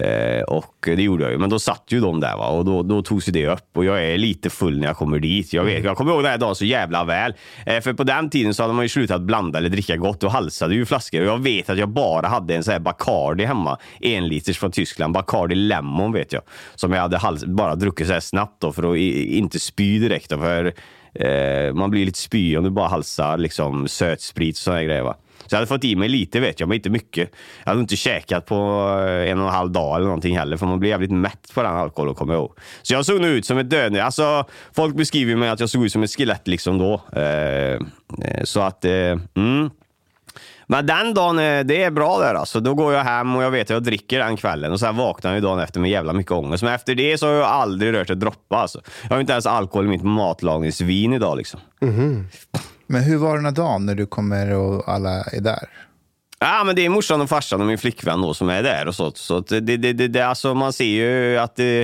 Eh, och det gjorde jag ju, men då satt ju de där va? och då, då togs ju det upp och jag är lite full när jag kommer dit. Jag, vet, jag kommer ihåg den här dagen så jävla väl. Eh, för på den tiden så hade man ju slutat blanda eller dricka gott och halsade ju flaskor. Och jag vet att jag bara hade en sån här Bacardi hemma, en liters från Tyskland. Bacardi Lemon vet jag. Som jag hade hals, bara druckit så här snabbt då för att i, inte spy direkt. Då, för eh, man blir lite spy om du bara halsar liksom sötsprit och såna här grejer. Va? Så jag hade fått i mig lite vet jag, men inte mycket. Jag hade inte käkat på eh, en och en halv dag eller någonting heller, för man blir jävligt mätt på den alkoholen, kommer jag ihåg. Så jag såg nog ut som ett döende. Alltså, folk beskriver mig att jag såg ut som ett skelett liksom då. Eh, eh, så att, eh, mm. Men den dagen, eh, det är bra där alltså. Då går jag hem och jag vet att jag dricker den kvällen och sen vaknar jag dagen efter med jävla mycket ångest. Men efter det så har jag aldrig rört ett droppe alltså. Jag har inte ens alkohol i mitt matlagningsvin idag liksom. Mhm. Men hur var den här dagen när du kommer och alla är där? Ja, men det är morsan och farsan och min flickvän då som är där och så. Så det, det, det, det, alltså man ser ju att det...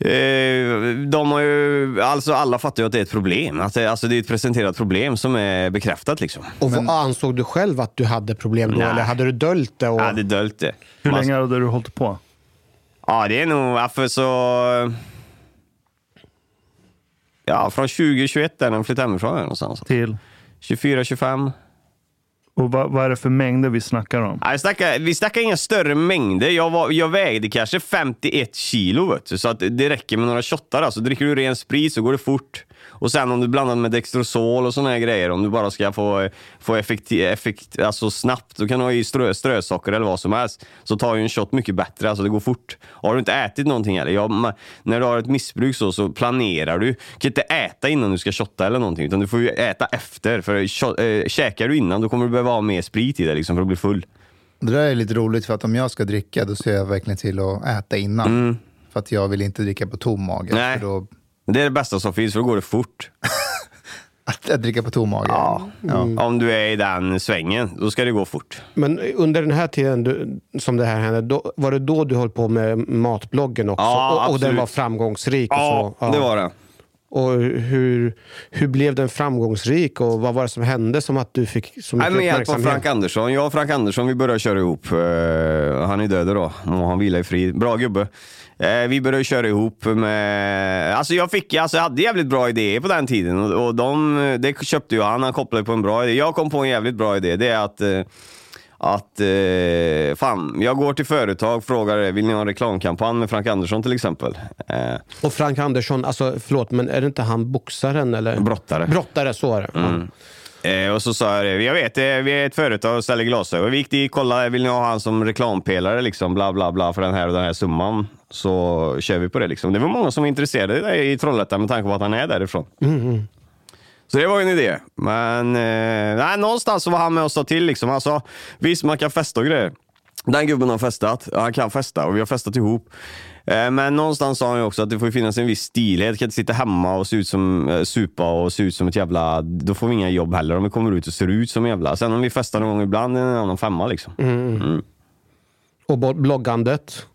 Eh, de har ju, alltså alla fattar ju att det är ett problem. Att det, alltså det är ett presenterat problem som är bekräftat. Liksom. Och vad ansåg du själv att du hade problem då? Nej. Eller hade du döljt det? Och... Jag hade döljt det. Hur Man- länge hade du hållit på? Ja, det är nog för så... Ja, från 2021 där när de flyttade hemifrån någonstans. Till? 24, 25. Och vad, vad är det för mängder vi snackar om? Vi, snackar, vi snackar inga större mängder. Jag, var, jag vägde kanske 51 kilo, så att det räcker med några shottar. Alltså, dricker du ren sprit så går det fort. Och sen om du blandar med Dextrosol och såna här grejer, om du bara ska få, få effekt, effekt, alltså snabbt, då kan du ha i strö, strösocker eller vad som helst. Så tar ju en shot mycket bättre, alltså det går fort. Har du inte ätit någonting eller? Ma- när du har ett missbruk så, så planerar du. Du kan inte äta innan du ska shotta eller någonting, utan du får ju äta efter. För shot, äh, käkar du innan, då kommer du behöva ha mer sprit i dig liksom, för att bli full. Det där är lite roligt för att om jag ska dricka då ser jag verkligen till att äta innan. För att jag vill inte dricka på tom mage. Mm. Nej. För då, Det är det bästa som finns, för då går det fort. att, att dricka på tom mage. Ja. Ja. Om du är i den svängen, då ska det gå fort. Men under den här tiden du, som det här hände, då, var det då du höll på med matbloggen också? Ja, och, och den var framgångsrik? Och Ja, så. det var det. Och hur, hur blev den framgångsrik och vad var det som hände som att du fick så Nej, mycket med hjälp av uppmärksamhet? Frank Andersson. Jag och Frank Andersson vi började köra ihop. Eh, han är död då och han vilar i frid. Bra gubbe. Eh, vi började köra ihop med... Alltså jag, fick, alltså jag hade jävligt bra idéer på den tiden och, och de, det köpte ju han. Han kopplade på en bra idé. Jag kom på en jävligt bra idé. Det är att eh, att eh, fan, jag går till företag och frågar vill ni ha en reklamkampanj med Frank Andersson till exempel? Eh, Och Frank Andersson, alltså förlåt, men är det inte han boxaren eller? brottare. Brottare, så är det. Mm. Eh, och så sa jag det, jag vet, vi är ett företag och säljer glasögon. Vi gick dit, kollade, vill ni ha han som reklampelare liksom, bla bla bla för den här och den här summan. Så kör vi på det liksom. Det var många som var intresserade i Trollhättan med tanke på att han är därifrån. Så det var en idé. Men eh, nej, någonstans så var han med och sa till liksom. Sa, visst man kan festa och grejer. Den gubben har festat, han kan festa och vi har festat ihop. Eh, Men någonstans sa han ju också att det får finnas en viss stilhet. Jag kan inte sitta hemma och se ut som, eh, supa och se ut som ett jävla... Då får vi inga jobb heller om vi kommer ut och ser ut som jävla... Sen om vi festar någon gång ibland är det en annan femma liksom. Mm. Och bo- bloggandet?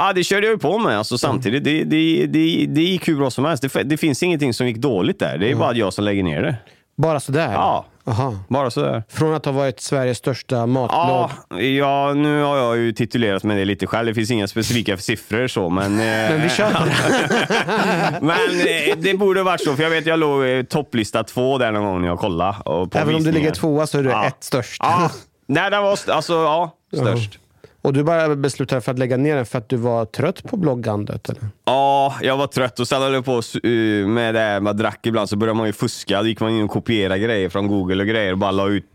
Ja, det körde jag ju på med. Alltså, samtidigt, det, det, det, det gick hur bra som helst. Det, det finns ingenting som gick dåligt där. Det är bara jag som lägger ner det. Bara sådär? Ja, Aha. bara sådär. Från att ha varit Sveriges största matblogg? Ja, ja, nu har jag ju titulerat med det lite själv. Det finns inga specifika siffror så, men... Men vi kör på det. Men eh, det borde ha varit så, för jag vet jag låg eh, topplista två där någon gång när jag kollade. Även om du visningar. ligger tvåa så är du Ja. ett störst. Ja, nej, den var alltså, ja, störst. Och du bara beslutade för att lägga ner den för att du var trött på bloggandet? Eller? Ja, jag var trött och sen höll jag på eh, med det här, man drack ibland så började man ju fuska. Då gick man in och kopierade grejer från Google och grejer och bara la ut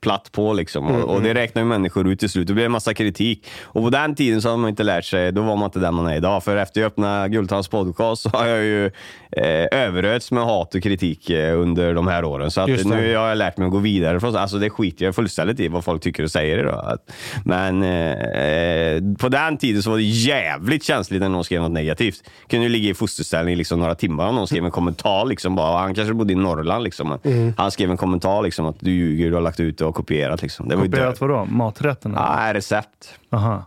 platt på liksom. Och, och det räknar ju människor ut till slut. Det blev en massa kritik. Och på den tiden så hade man inte lärt sig, då var man inte där man är idag. För efter jag öppnade Guldtands podcast så har jag ju eh, överösts med hat och kritik eh, under de här åren. Så att nu har jag lärt mig att gå vidare. Från, alltså det skiter jag fullständigt i vad folk tycker och säger idag. Men eh, på den tiden så var det jävligt känsligt när någon skrev något negativt. Kunde ju ligga i fosterställning liksom några timmar om någon skrev en kommentar. Liksom bara, han kanske bodde i Norrland. Liksom. Mm. Han skrev en kommentar liksom, att du ljuger, du har lagt ut det och kopierat. Liksom. Det var ju Kopierat vadå? Maträtterna? Ja, recept. Aha.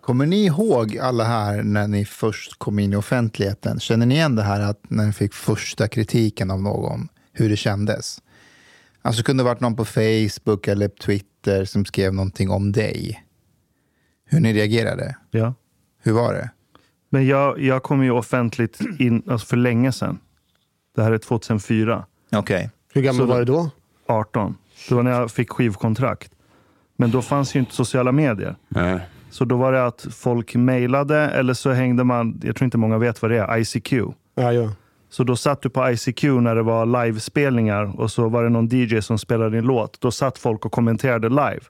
Kommer ni ihåg alla här när ni först kom in i offentligheten? Känner ni igen det här att när ni fick första kritiken av någon, hur det kändes? Alltså det kunde ha varit någon på Facebook eller Twitter som skrev någonting om dig. Hur ni reagerade? Ja. Hur var det? Men jag, jag kom ju offentligt in alltså för länge sedan. Det här är 2004. Okej. Hur gammal Så var du då? 18. Det var när jag fick skivkontrakt. Men då fanns ju inte sociala medier. Nej. Så då var det att folk mejlade eller så hängde man, jag tror inte många vet vad det är, ICQ. Ja, ja. Så då satt du på ICQ när det var livespelningar och så var det någon DJ som spelade en låt. Då satt folk och kommenterade live.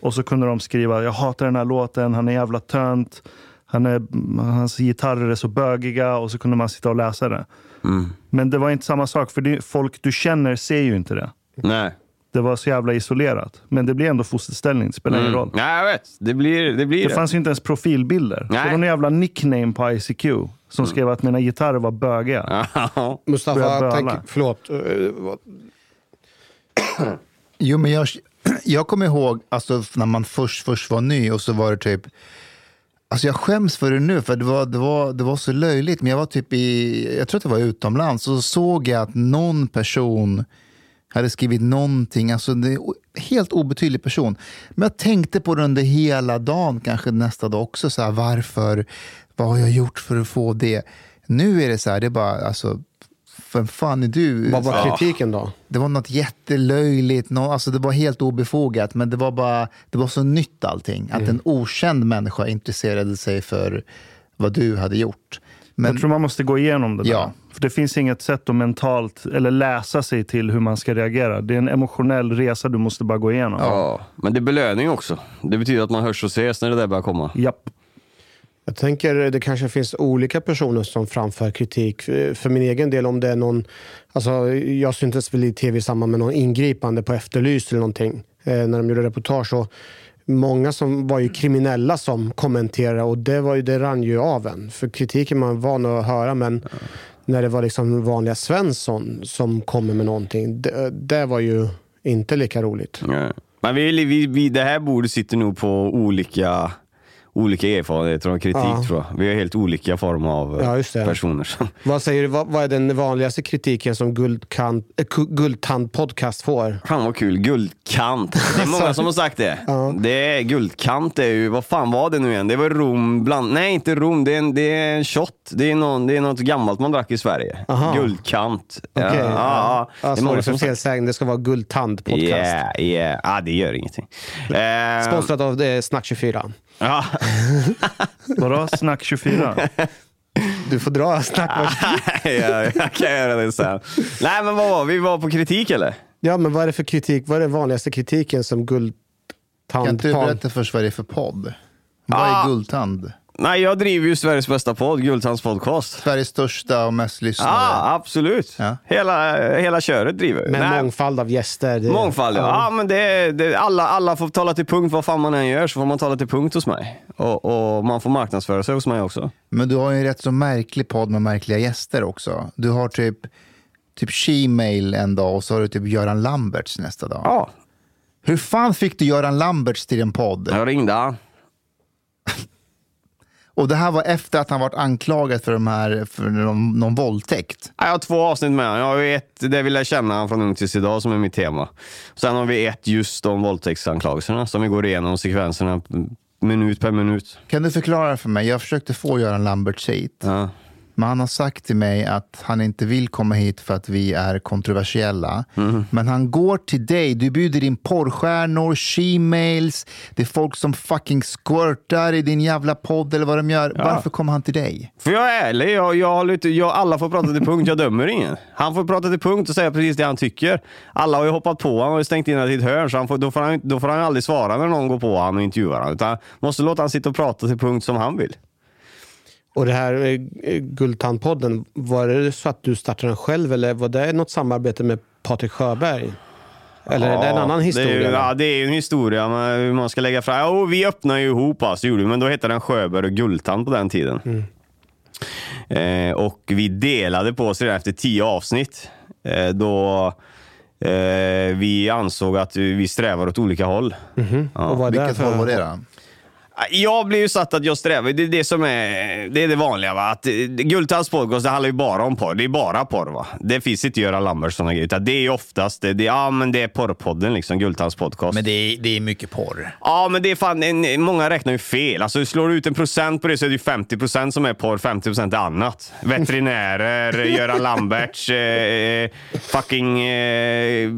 Och så kunde de skriva, jag hatar den här låten, han är jävla tönt. Han är, hans gitarrer är så bögiga och så kunde man sitta och läsa det. Men det var inte samma sak, för det, folk du känner ser ju inte det. Nej. det var så jävla isolerat. Men det blir ändå fosterställning, det spelar ingen roll. Nej, jag vet. Det blir det. Blir Det fanns ju inte ens profilbilder. Det Nej. var en jävla nickname på ICQ som skrev att mina gitarrer var bögiga. Mustafa, tänk, förlåt. eh, Jo, men jag, jag kommer ihåg alltså, när man först, först var ny och så var det typ... Alltså jag skäms för det nu, för det var, det, var, det var så löjligt. Men jag var typ i, jag tror att det var utomlands, och så såg jag att någon person hade skrivit någonting, alltså det en helt obetydlig person. Men jag tänkte på det under hela dagen, kanske nästa dag också. Så här, varför? Vad har jag gjort för att få det? Nu är det så här, det är bara, alltså, vem fan är du? Vad var kritiken då? Det var något jättelöjligt, nå- alltså det var helt obefogat, men det var bara det var så nytt allting. Att en okänd människa intresserade sig för vad du hade gjort. Men, Jag tror man måste gå igenom det där. Ja. För det finns inget sätt att mentalt, eller läsa sig till hur man ska reagera. Det är en emotionell resa du måste bara gå igenom. Ja, men det är belöning också. Det betyder att man hörs och ses när det där börjar komma. Japp. Jag tänker det kanske finns olika personer som framför kritik. För min egen del, om det är någon... Alltså, jag syntes väl i tv i samband med någon ingripande på Efterlyst eller någonting. Eh, när de gjorde reportage. Och många som var ju kriminella som kommenterade och det, var ju, det rann ju av en. För kritiken man var van att höra men när det var liksom vanliga Svensson som kommer med någonting. Det, det var ju inte lika roligt. Ja. Men vi, vi, vi, det här bordet sitter nog på olika, olika erfarenheter av kritik Ja. tror jag. Vi har helt olika former av Ja, det. personer. Vad säger du, vad, vad är den vanligaste kritiken som Guldkant, äh, Ku- Guldtand podcast får? Fan vad kul, guldkant. Det är många som har sagt det. Det är guldkant, det är ju, vad fan var det nu igen? Det var rom bland, nej inte rom, det är en, det är en shot. Det är, någon, det är något gammalt man drack i Sverige. Aha. Guldkant. Okej, ja, ja. ja, Ja, Det är många som felsägning, det ska vara Guldtand podcast. Yeah, yeah. Ah, det gör ingenting. Eh, Sponsrat av eh, Snack24. Ja. Vadå? Snack 24? Du får dra Snack ja, jag kan göra det sen. Nej men vad var vi? Var på kritik eller? Ja, men vad är det för kritik? Vad är den vanligaste kritiken som Guldtand kan inte du berätta först vad det är för podd? Vad är Ah. Guldtand? Nej, jag driver ju Sveriges bästa podd, Guldtands podcast. Sveriges största och mest lyssnade. Ja, absolut. Ja. Hela, hela köret driver. Med Nej, mångfald av gäster. Det, Mångfald, ja. ja men det, det, alla, alla får tala till punkt vad fan man än gör, så får man tala till punkt hos mig. Och, och man får marknadsföra sig hos mig också. Men du har ju en rätt så märklig podd med märkliga gäster också. Du har typ, typ She-mail en dag och så har du typ Göran Lamberts nästa dag. Ja, Hur fan fick du Göran Lamberts till en podd? jag ringde han. Och det här var efter att han varit anklagad för, de här, för någon, någon våldtäkt. Ja, Jag har två avsnitt med honom. Jag har ett, det vill jag känna från ung tills idag, som är mitt tema. Sen har vi ett just om våldtäktsanklagelserna, som vi går igenom sekvenserna minut per minut. Kan du förklara för mig? Jag försökte få Göran Lamberts hit. Ja. Men han har sagt till mig att han inte vill komma hit för att vi är kontroversiella. Mhm. Men han går till dig, du bjuder in porrstjärnor, she-mails, det är folk som fucking squirtar i din jävla podd eller vad de gör. Varför kommer han till dig? För jag är ärlig, jag, jag, lite, jag, alla får prata till punkt, jag dömer ingen. Han får prata till punkt och säga precis det han tycker. Alla har ju hoppat på honom och stängt in honom i ett hörn, så han får, då, får han, då får han aldrig svara när någon går på honom och intervjuar honom. Utan måste låta han sitta och prata till punkt som han vill. Och det här eh, Guldtandpodden, var det så att du startade den själv eller var det något samarbete med Patrik Sjöberg? Eller är det en annan historia? Det är, ju- ja, det är en historia men hur man ska lägga fram. Ja, och vi öppnade ju ihop, alltså, gjorde vi, men då hette den Sjöberg och Guldtand på den tiden. Mm. Eh, och vi delade på oss redan efter tio avsnitt. Eh, då eh, vi ansåg att vi strävar åt olika håll. Mhm. Och vad är det Vilket för- håll var det då? Jag blir ju satt att jag strävar. Det är det som är det, är det vanliga. Va? Att, eh, Guldtands podcast det handlar ju bara om porr. Det är bara porr. Va? Det finns inte Göran Lambert sådana grejer. Utan det är oftast det, det, ja, men det är porrpodden, liksom, Guldtands podcast. Men det är, det är mycket porr. Ja, men det är fan, en, många räknar ju fel. Alltså, slår du ut en procent på det så är det ju 50 procent som är porr, 50 procent är annat. Veterinärer, Göran Lamberts, eh, fucking eh,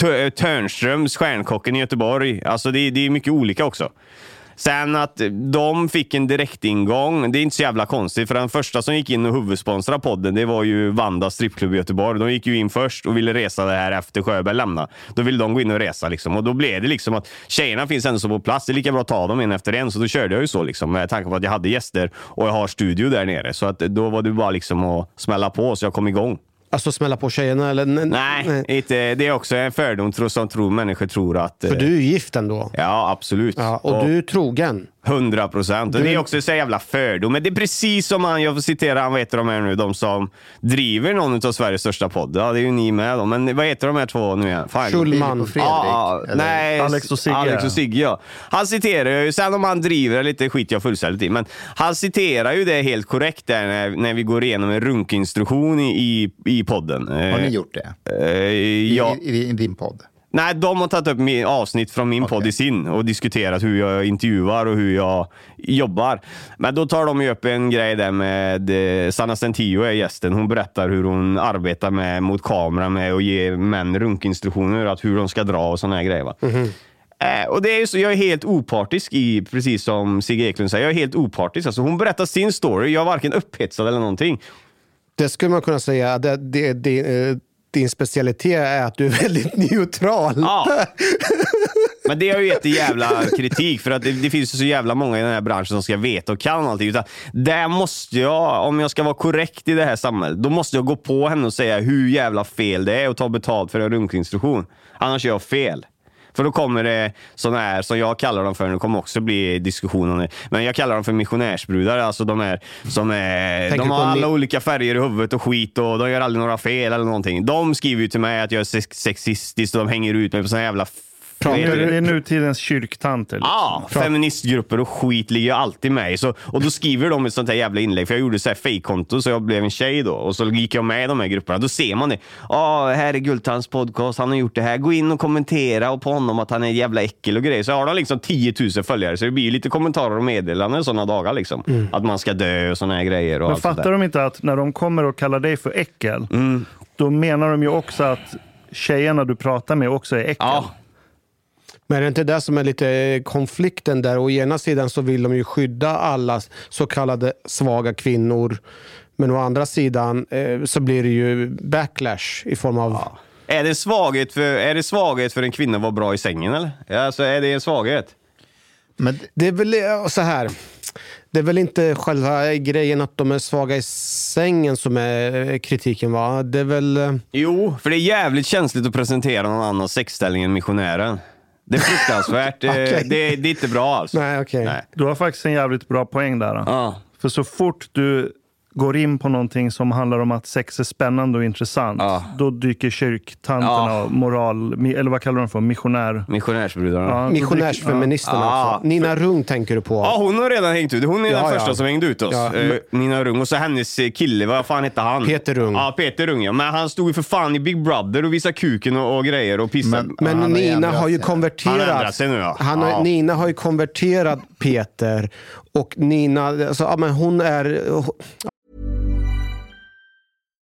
Tö- Törnströms, Stjärnkocken i Göteborg. Alltså det, det är mycket olika också. Sen att de fick en direktingång, det är inte så jävla konstigt. För den första som gick in och huvudsponsrade podden, det var ju Vanda strippklubb i Göteborg. De gick ju in först och ville resa det här efter Sjöberg lämnade. Då ville de gå in och resa liksom. Och då blev det liksom att tjejerna finns ändå så på plats. Det är lika bra att ta dem en efter en. Så då körde jag ju så liksom. Med tanke på att jag hade gäster och jag har studio där nere. Så att då var det bara liksom att smälla på så jag kom igång. Alltså smälla på tjejerna? Eller? n- Nej, Inte, det är också en fördom som tror, människor tror att... För eh, du är gift ändå. Ja, absolut. Ja, och du är trogen. 100 procent. Det är också så jävla fördom. Men det är precis som han, jag får citera, han, vad heter de här nu, de som driver någon av Sveriges största poddar. Ja, det är ju ni med då. Men vad heter de här två nu igen? Schulman. Och Fredrik, eller? nej, Alex och Sigge. Alex och Sigge, ja. Han citerar ju, sen om han driver lite skit jag fullständigt i, men han citerar ju det helt korrekt där när, när vi går igenom en runkinstruktion i, i, i podden. Har ni gjort det? Eh, ja. I, i, I din podd? Nej, de har tagit upp min, avsnitt från min podd i sin och diskuterat hur jag intervjuar och hur jag jobbar. Men då tar de ju upp en grej där med eh, Sanna Stentio är gästen. Hon berättar hur hon arbetar med, mot kamera med att ge män runkinstruktioner, att hur de ska dra och här grejer. Va? Eh, och det är ju så, jag är helt opartisk i, precis som Sigge Eklund säger, jag är helt opartisk. Alltså, hon berättar sin story, jag är varken upphetsad eller någonting. Det skulle man kunna säga. Det, det, det, eh, din specialitet är att du är väldigt neutral. Ja. Men det har ju gett en jävla kritik för att det, det finns ju så jävla många i den här branschen som ska veta och kan allting. Utan där måste jag, om jag ska vara korrekt i det här samhället, då måste jag gå på henne och säga hur jävla fel det är att ta betalt för en runkinstruktion. Annars gör jag fel. För då kommer det sådana här, som jag kallar dem för, det kommer också bli diskussion om det, men jag kallar dem för missionärsbrudar. Alltså de är, som är, Tänker de har alla ni- olika färger i huvudet och skit och de gör aldrig några fel eller någonting. De skriver ju till mig att jag är sex- sexistisk och de hänger ut mig på såna jävla Det Vet är, du? det är nutidens kyrktanter. Liksom. Ja, feministgrupper och skit ligger ju alltid med i. Så, och då skriver de ett sånt här jävla inlägg, för jag gjorde så här fake-konto så jag blev en tjej då. Och så gick jag med i de här grupperna. Då ser man det. Ja, här är Gultans podcast, han har gjort det här. Gå in och kommentera och på honom att han är jävla äckel och grejer. Så har de liksom 10 000 följare, så det blir ju lite kommentarer och meddelanden sådana dagar liksom. Att man ska dö och såna här grejer. Och Men fattar de inte att när de kommer och kallar dig för äckel, Mm. då menar de ju också att tjejerna du pratar med också är äckel. Ja. Men är det inte det som är lite konflikten där? Å ena sidan så vill de ju skydda alla så kallade svaga kvinnor. Men å andra sidan eh, så blir det ju backlash i form av... Är det, svaghet för, är det svaghet för en kvinna att vara bra i sängen eller? Alltså, är det en svaghet? Men Det är väl eh, så här. Det är väl inte själva grejen att de är svaga i sängen som är eh, kritiken va? Det är väl... eh, Jo, för det är jävligt känsligt att presentera någon annan sexställning än missionären. Det är fruktansvärt. Okej. det, det, det är inte bra alls. Nej, okej. Nej. Du har faktiskt en jävligt bra poäng där. Ja. För så fort du går in på någonting som handlar om att sex är spännande och intressant, Ja. då dyker kyrktanterna Ja. och moral, eller vad kallar de för, missionär. Missionärsbrudarna. Ja, Ja. Missionärsfeministerna Ja. också. Nina Rung tänker du på. hon har redan hängt ut. Hon är Ja, den ja. första som hängde ut oss. Ja. Eh, Nina Rung. Och så hennes eh, kille, vad fan hette han? Peter Rung. Ja, Peter Rung ja. Men han stod ju för fan i Big Brother och visade kuken och, och grejer och pissade. Men- Men Nina har ju konverterat. Han har ändrat sig nu, ja. Han har, Ja. Nina har ju konverterat Peter. Och Nina, alltså, ja, men hon är...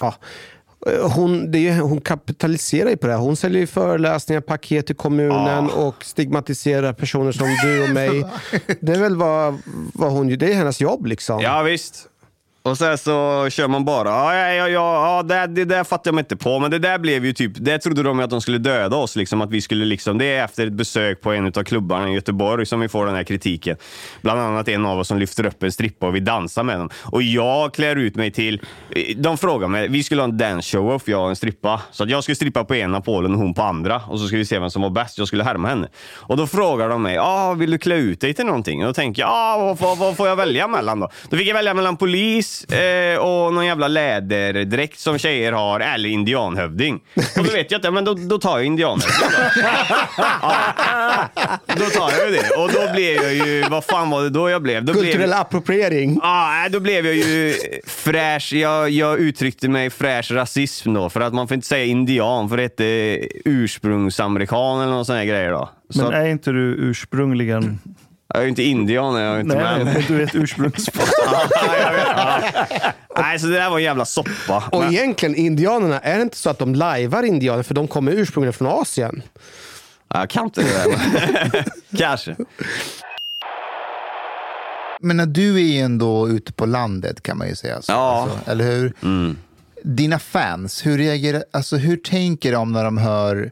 Ja, hon, det hon kapitaliserar ju på det här. Hon säljer föreläsningar, paket till kommunen och stigmatiserar personer som du och mig. Det är väl vad, vad hon Det är hennes jobb liksom. Ja visst. Och sen så kör man bara. Ja, ja, ja, ja, ja det, det där fattar jag mig inte på. Men det där blev ju typ, det trodde de ju att de skulle döda oss. Liksom, att vi skulle liksom, det är efter ett besök på en av klubbarna i Göteborg som vi får den här kritiken. Bland annat en av oss som lyfter upp en strippa och vi dansar med dem. Och jag klär ut mig till, de frågar mig, vi skulle ha en dance show off, jag och en strippa. Så att jag skulle strippa på ena polen och hon på andra. Och så skulle vi se vem som var bäst. Jag skulle härma henne. Och då frågar de mig, ah, vill du klä ut dig till någonting? Och då tänker jag, ah, vad, vad, vad får jag välja mellan då? Då fick jag välja mellan polis eh, och någon jävla läderdräkt som tjejer har, eller indianhövding. Och då vet jag inte, men då, då tar jag indianhövding då. Ja. Då tar jag ju det. Och då blev jag ju, vad fan var det då jag blev? Då blev, Kulturell appropriering. Ja, då blev jag ju fräsch. Jag, jag uttryckte mig fräsch rasism då, för att man får inte säga indian, för det heter ursprungsamerikan eller någon sån här grejer då. Så Men är inte du ursprungligen... jag är ju inte indian, jag är inte Nej, men du är ett ursprungsfolk. Ja, vet, ja. Nej, så det där var en jävla soppa. Och Men- egentligen, indianerna, är det inte så att de lajvar indianer för de kommer ursprungligen från Asien? Jag kan inte det där. Kanske. Men när du är ju ändå ute på landet kan man ju säga. Så, Ja. alltså, eller hur? Mm. Dina fans, hur, reagerar, alltså, hur tänker de när de hör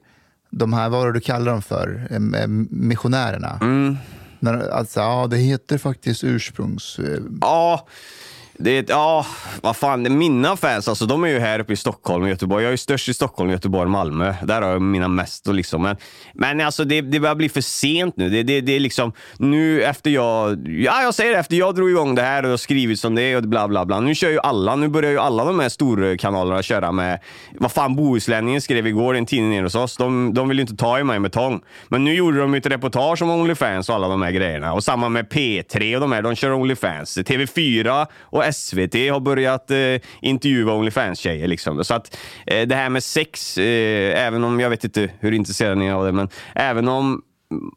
de här, vad du kallar dem för, missionärerna? Mm. När, alltså, ja, det heter faktiskt ursprungs... Eh, ja, det är, ett- ja, vad fan, mina fans, alltså, de är ju här uppe i Stockholm och Göteborg. Jag är ju störst i Stockholm, Göteborg och Malmö. Där har jag mina mest. Och liksom. Men, men alltså, det, det börjar bli för sent nu. Det, det, det är liksom, nu efter jag, ja jag säger det, efter jag drog igång det här och har skrivit som det är och bla bla bla. Nu kör ju alla, nu börjar ju alla de här storkanalerna köra med, vad fan Bohuslänningen skrev igår i en tidning nere hos oss. De, de vill ju inte ta i mig med tång. Men nu gjorde de ju ett reportage om Onlyfans och alla de här grejerna. Och samma med P3 och de här, de kör Onlyfans. TV4 och SVT har börjat eh, intervjua Onlyfans-tjejer. Liksom. Så att eh, det här med sex, eh, även om jag vet inte hur intresserade ni är av det, men även om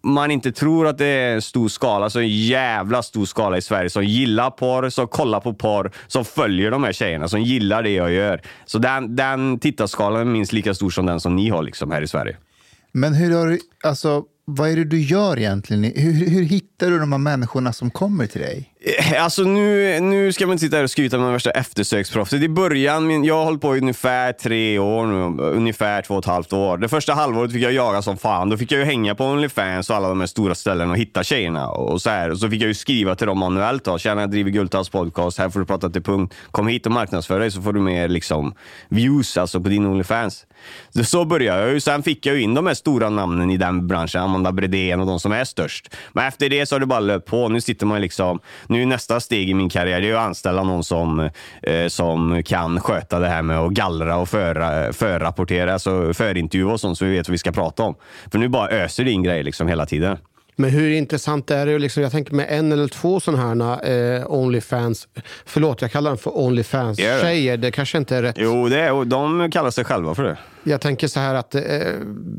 man inte tror att det är en stor skala, så en jävla stor skala i Sverige som gillar porr, som kollar på porr, som följer de här tjejerna, som gillar det jag gör. Så den, den tittarskalan är minst lika stor som den som ni har liksom här i Sverige. Men hur har du, alltså, vad är det du gör egentligen? Hur, hur hittar du de här människorna som kommer till dig? Eh, alltså nu, nu ska man inte sitta här och skryta med värsta eftersöksproffset. I början, min- jag har hållit på i ungefär tre år nu, ungefär två och ett halvt år. Det första halvåret fick jag jaga som fan. Då fick jag ju hänga på Onlyfans och alla de här stora ställena och hitta tjejerna. Och så, här. Och så fick jag ju skriva till dem manuellt. Då. Tjena, jag driver Gultals podcast. Här får du prata till punkt. Kom hit och marknadsför dig så får du mer liksom, views alltså, på din Onlyfans. Så, så började jag ju. Sen fick jag ju in de här stora namnen i den branschen. Amanda Bredén och de som är störst. Men efter det så har det bara löpt på. Nu sitter man liksom... Nu är nästa steg i min karriär det är att anställa någon som, eh, som kan sköta det här med att gallra och förra, förrapportera, alltså förintervjua och sånt så vi vet vad vi ska prata om. För nu bara öser det in grejer liksom hela tiden. Men hur intressant är det? Liksom, jag tänker med en eller två sådana här eh, Onlyfans, förlåt jag kallar dem för. Onlyfans-tjejer, det kanske inte är rätt. Jo, det är, de kallar sig själva för det. Jag tänker så här att eh,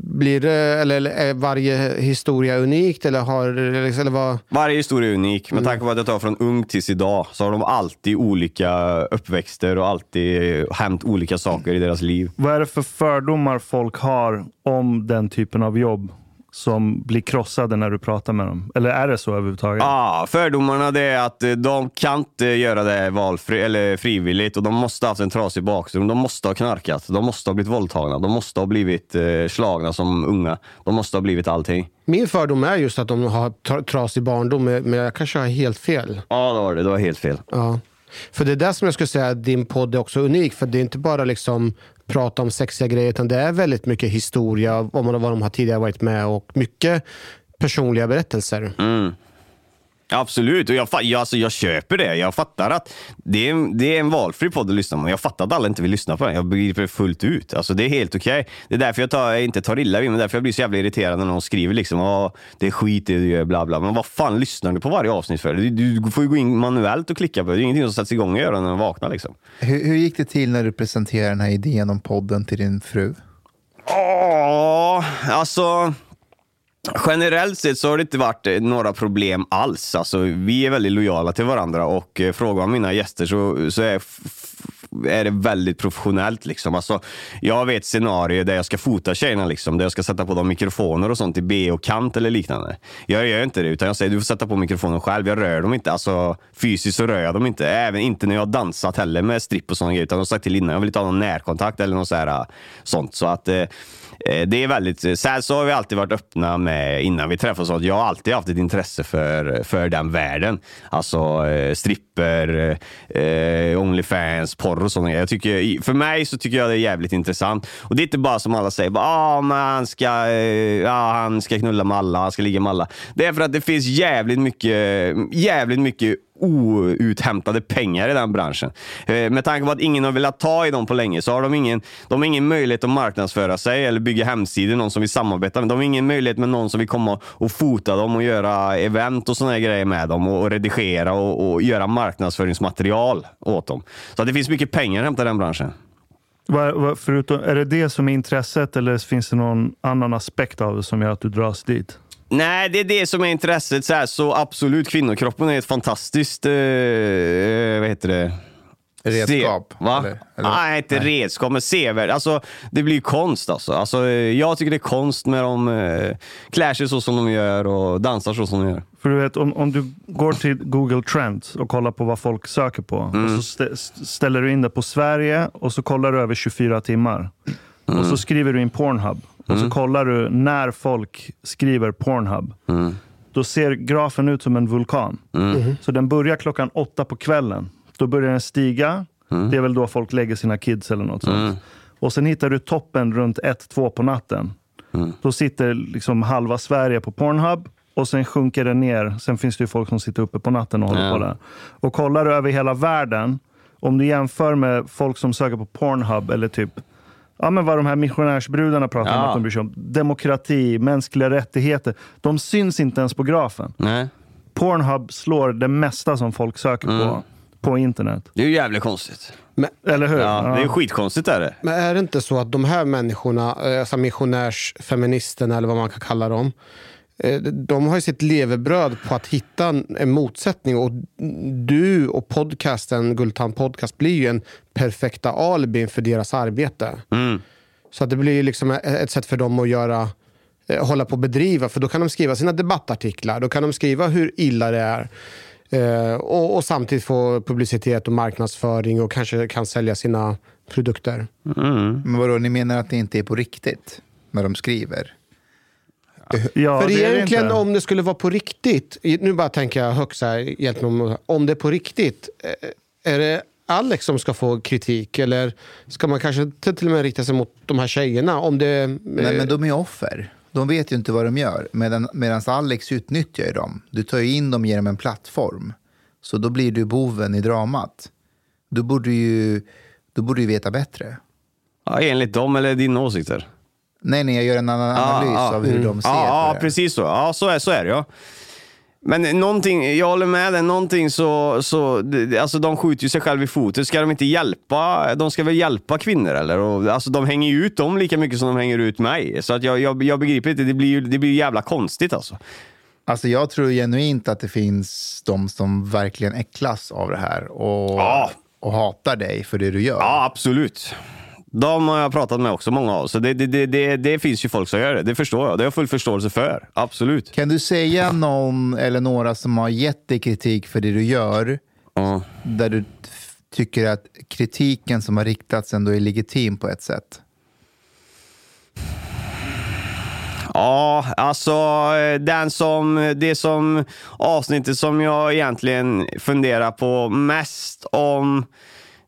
blir det, eller, eller är varje historia unikt eller har, eller vad? Varje historia är unik. Med tanke på att jag tar från ung tills idag så har de alltid olika uppväxter och alltid hänt olika saker i deras liv. Vad är det för fördomar folk har om den typen av jobb som blir krossade när du pratar med dem? Eller är det så överhuvudtaget? Ja, fördomarna det är att eh, de kan inte göra det valfri, eller frivilligt och de måste ha haft en trasig bakgrund. De måste ha knarkat, de måste ha blivit våldtagna, de måste ha blivit eh, slagna som unga. De måste ha blivit allting. Min fördom är just att de har tra- trasig barndom, men jag kanske har helt fel. Ja, det var det. Det var helt fel. Ja. För det är där som jag skulle säga att din podd är också unik. För det är inte bara liksom prata om sexiga grejer, utan det är väldigt mycket historia om vad de har tidigare varit med och mycket personliga berättelser. Mm. Absolut, och jag, jag, alltså, jag köper det. Jag fattar att det är, det är en valfri podd att lyssna på. Jag fattar att alla inte vill lyssna på den. Jag begriper det fullt ut. Alltså, det är helt okej. Det är därför jag, tar, jag inte tar illa vid mig. Därför jag blir så jävla irriterad när någon skriver liksom "Åh, det är skit det du gör, bla bla. Men vad fan lyssnar du på varje avsnitt för? Du, du får ju gå in manuellt och klicka på det. Det är ingenting som sätts igång och göra när man vaknar. Liksom. Hur, hur gick det till när du presenterade den här idén om podden till din fru? Ja, alltså... Generellt sett så har det inte varit eh, några problem alls. Alltså, vi är väldigt lojala till varandra och eh, frågar man mina gäster så, så är är det väldigt professionellt. Liksom. Alltså, jag vet scenarier där jag ska fota tjejerna, liksom, där jag ska sätta på dem mikrofoner och sånt i B och kant eller liknande. Jag gör inte det, utan jag säger du får sätta på mikrofonen själv. Jag rör dem inte. Alltså, fysiskt så rör jag dem inte. Även inte när jag har dansat heller med stripp och sådana grejer. Utan jag har sagt till innan, jag vill inte ha någon närkontakt eller något så här, eh, sånt. Så att Eh, Eh, det är väldigt, eh, så, här, så har vi alltid varit öppna med innan vi träffades, att jag har alltid haft ett intresse för, för den världen. Alltså eh, stripper, eh, Onlyfans, porr och sådana grejer. jag tycker, För mig så tycker jag det är jävligt intressant. Och det är inte bara som alla säger, ah, men han, ska, eh, ja, han ska knulla med alla, han ska ligga med alla. Det är för att det finns jävligt mycket, jävligt mycket outhämtade pengar i den branschen. Eh, med tanke på att ingen har velat ta i dem på länge så har de ingen, de har ingen möjlighet att marknadsföra sig eller bygga hemsidor, någon som vill samarbeta med. De har ingen möjlighet med någon som vill komma och fota dem och göra event och sådana grejer med dem och, redigera och, och göra marknadsföringsmaterial åt dem. Så att det finns mycket pengar att hämta i den branschen. Var, var, förutom, är det det som är intresset eller finns det någon annan aspekt av det som gör att du dras dit? Nej, det är det som är intresset. Så, här, så absolut, kvinnokroppen är ett fantastiskt... Eh, vad heter det? Redskap, Se, va? eller- eller? Nej, inte redskap, men sevärd. Alltså, det blir konst alltså. alltså. Jag tycker det är konst när de eh, klär sig så som de gör och dansar så som de gör. För du vet, om, om du går till Google Trends och kollar på vad folk söker på Mm. och så stä- ställer du in det på Sverige och så kollar du över 24 timmar. Och Mm. så skriver du in Pornhub och så kollar du när folk skriver Pornhub. Mm. Då ser grafen ut som en vulkan. Så den börjar klockan åtta på kvällen. Då börjar den stiga. Det är väl då folk lägger sina kids eller något sånt. Och sen hittar du toppen runt ett, två på natten. Då sitter liksom halva Sverige på Pornhub och sen sjunker det ner. Sen finns det ju folk som sitter uppe på natten och håller Ja. på där. Och kollar du över hela världen, om du jämför med folk som söker på Pornhub eller typ Ja, men vad de här missionärsbrudarna pratar om Ja. att de bryr sig om. Demokrati, mänskliga rättigheter. De syns inte ens på grafen. Nej. Pornhub slår det mesta som folk söker Mm. på på internet. Det är ju jävligt konstigt. Eller hur? Ja, det är ju skitkonstigt är det. Men är det inte så att de här människorna, eh, alltså missionärsfeministerna eller vad man kan kalla dem, de har ju sitt levebröd på att hitta en motsättning och du och podcasten Gultan Podcast blir ju en perfekta alibin för deras arbete. Mm. Så att det blir ju liksom ett- ett sätt för dem att göra eh, hålla på och bedriva, för då kan de skriva sina debattartiklar, då kan de skriva hur illa det är. Eh, och, och samtidigt få publicitet och marknadsföring och kanske kan sälja sina produkter. Men vadå, ni menar att det inte är på riktigt när de skriver? Ja, För det är det egentligen inte. om det skulle vara på riktigt, nu bara tänker jag högt så här, om, om det är på riktigt, eh, är det Alex som ska få kritik eller ska man kanske till till och med rikta sig mot de här tjejerna? Om det, Nej, men de är offer. De vet ju inte vad de gör. Medan medans Alex utnyttjar ju dem. Du tar ju in dem genom en plattform. Så då blir du boven i dramat. Då borde du ju, då borde du veta bättre. Ja, enligt dem eller dina åsikter? Nej, nej, jag gör en annan analys av hur de ser ja, på ja, det. precis så. Ja, så är, så är det ja. Men någonting, jag håller med dig, någonting så, så alltså de skjuter ju sig själva i foten. Ska de inte hjälpa, de ska väl hjälpa kvinnor eller? Och, alltså de hänger ju ut dem lika mycket som de hänger ut mig. Så att jag, jag, jag begriper inte, det blir ju det blir jävla konstigt alltså. Alltså jag tror genuint att det finns de som verkligen äcklas av det här och, och hatar dig för det du gör. Ja, absolut. De har jag pratat med också, många av. Så det, det, det, det, finns ju folk som gör det. Det förstår jag. Det har jag full förståelse för. Absolut. Kan du säga någon eller några som har gett dig kritik för det du gör, där du tycker att kritiken som har riktats ändå är legitim på ett sätt? Ja, alltså den som, det som avsnittet som jag egentligen funderar på mest om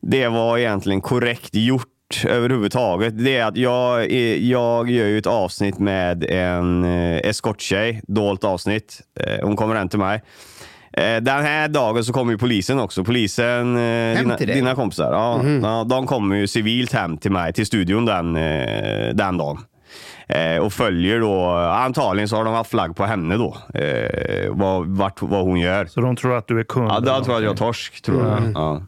det var egentligen korrekt gjort överhuvudtaget. Det är att jag, jag gör ju ett avsnitt med en eh, eskorttjej, dolt avsnitt. Eh, Hon kommer hem till mig. Eh, Den här dagen så kommer ju polisen också. Polisen, dina, dina kompisar, ja, Mhm. ja, de kommer ju civilt hem till mig, till studion den, den dagen. Och följer då, antagligen så har de haft flagg på henne då. Eh, vad, vart, vad hon gör. Så de tror att du är kund? Ja, de tror att jag är torsk, tror jag. Mm. Ja.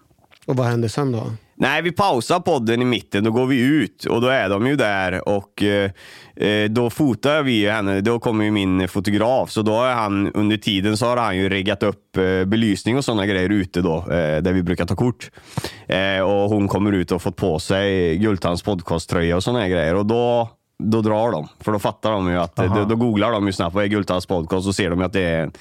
Och vad händer sen då? Nej, vi pausar podden i mitten, då går vi ut och då är de ju där och eh, eh, då fotar vi henne. Då kommer ju min fotograf, så då är han under tiden så har han ju riggat upp eh, belysning och sådana grejer ute då, eh, där vi brukar ta kort. Eh, och hon kommer ut och fått på sig Gultans podcasttröja och sådana grejer och då då drar de. För då fattar de ju att, då, då googlar de ju snabbt vad är Gultans podcast och ser de att det är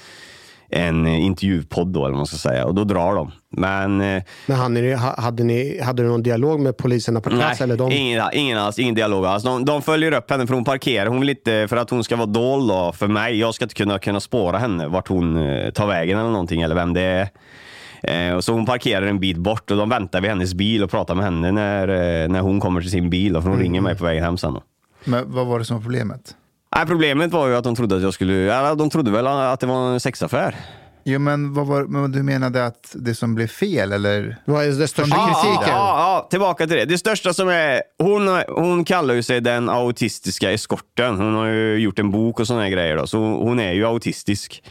en, en intervjupodd då, eller vad man ska säga. Och då drar de. Men... eh, Men hade ni, hade, ni, hade du någon dialog med poliserna på plats? Nej, eller de... ingen, ingen alls. Ingen dialog alls. De, de följer upp henne för hon parkerar. Hon vill inte, för att hon ska vara dold då, för mig. Jag ska inte kunna, kunna spåra henne, vart hon eh, tar vägen eller någonting, eller vem det är. Eh, och så hon parkerar en bit bort och de väntar vid hennes bil och pratar med henne när, eh, när hon kommer till sin bil. Då, för hon Mm. ringer mig på vägen hem sen. Då. Men vad var det som var problemet? Nej, problemet var ju att de trodde att jag skulle... Eller, de trodde väl att det var en sexaffär. Jo, men, vad var, men du menade att det som blev fel, eller? Vad är det största Ja, kritiken? ja, ja, tillbaka till det. Det största som är... Hon, hon kallar ju sig den autistiska eskorten. Hon har ju gjort en bok och såna här grejer. Då, så hon är ju autistisk.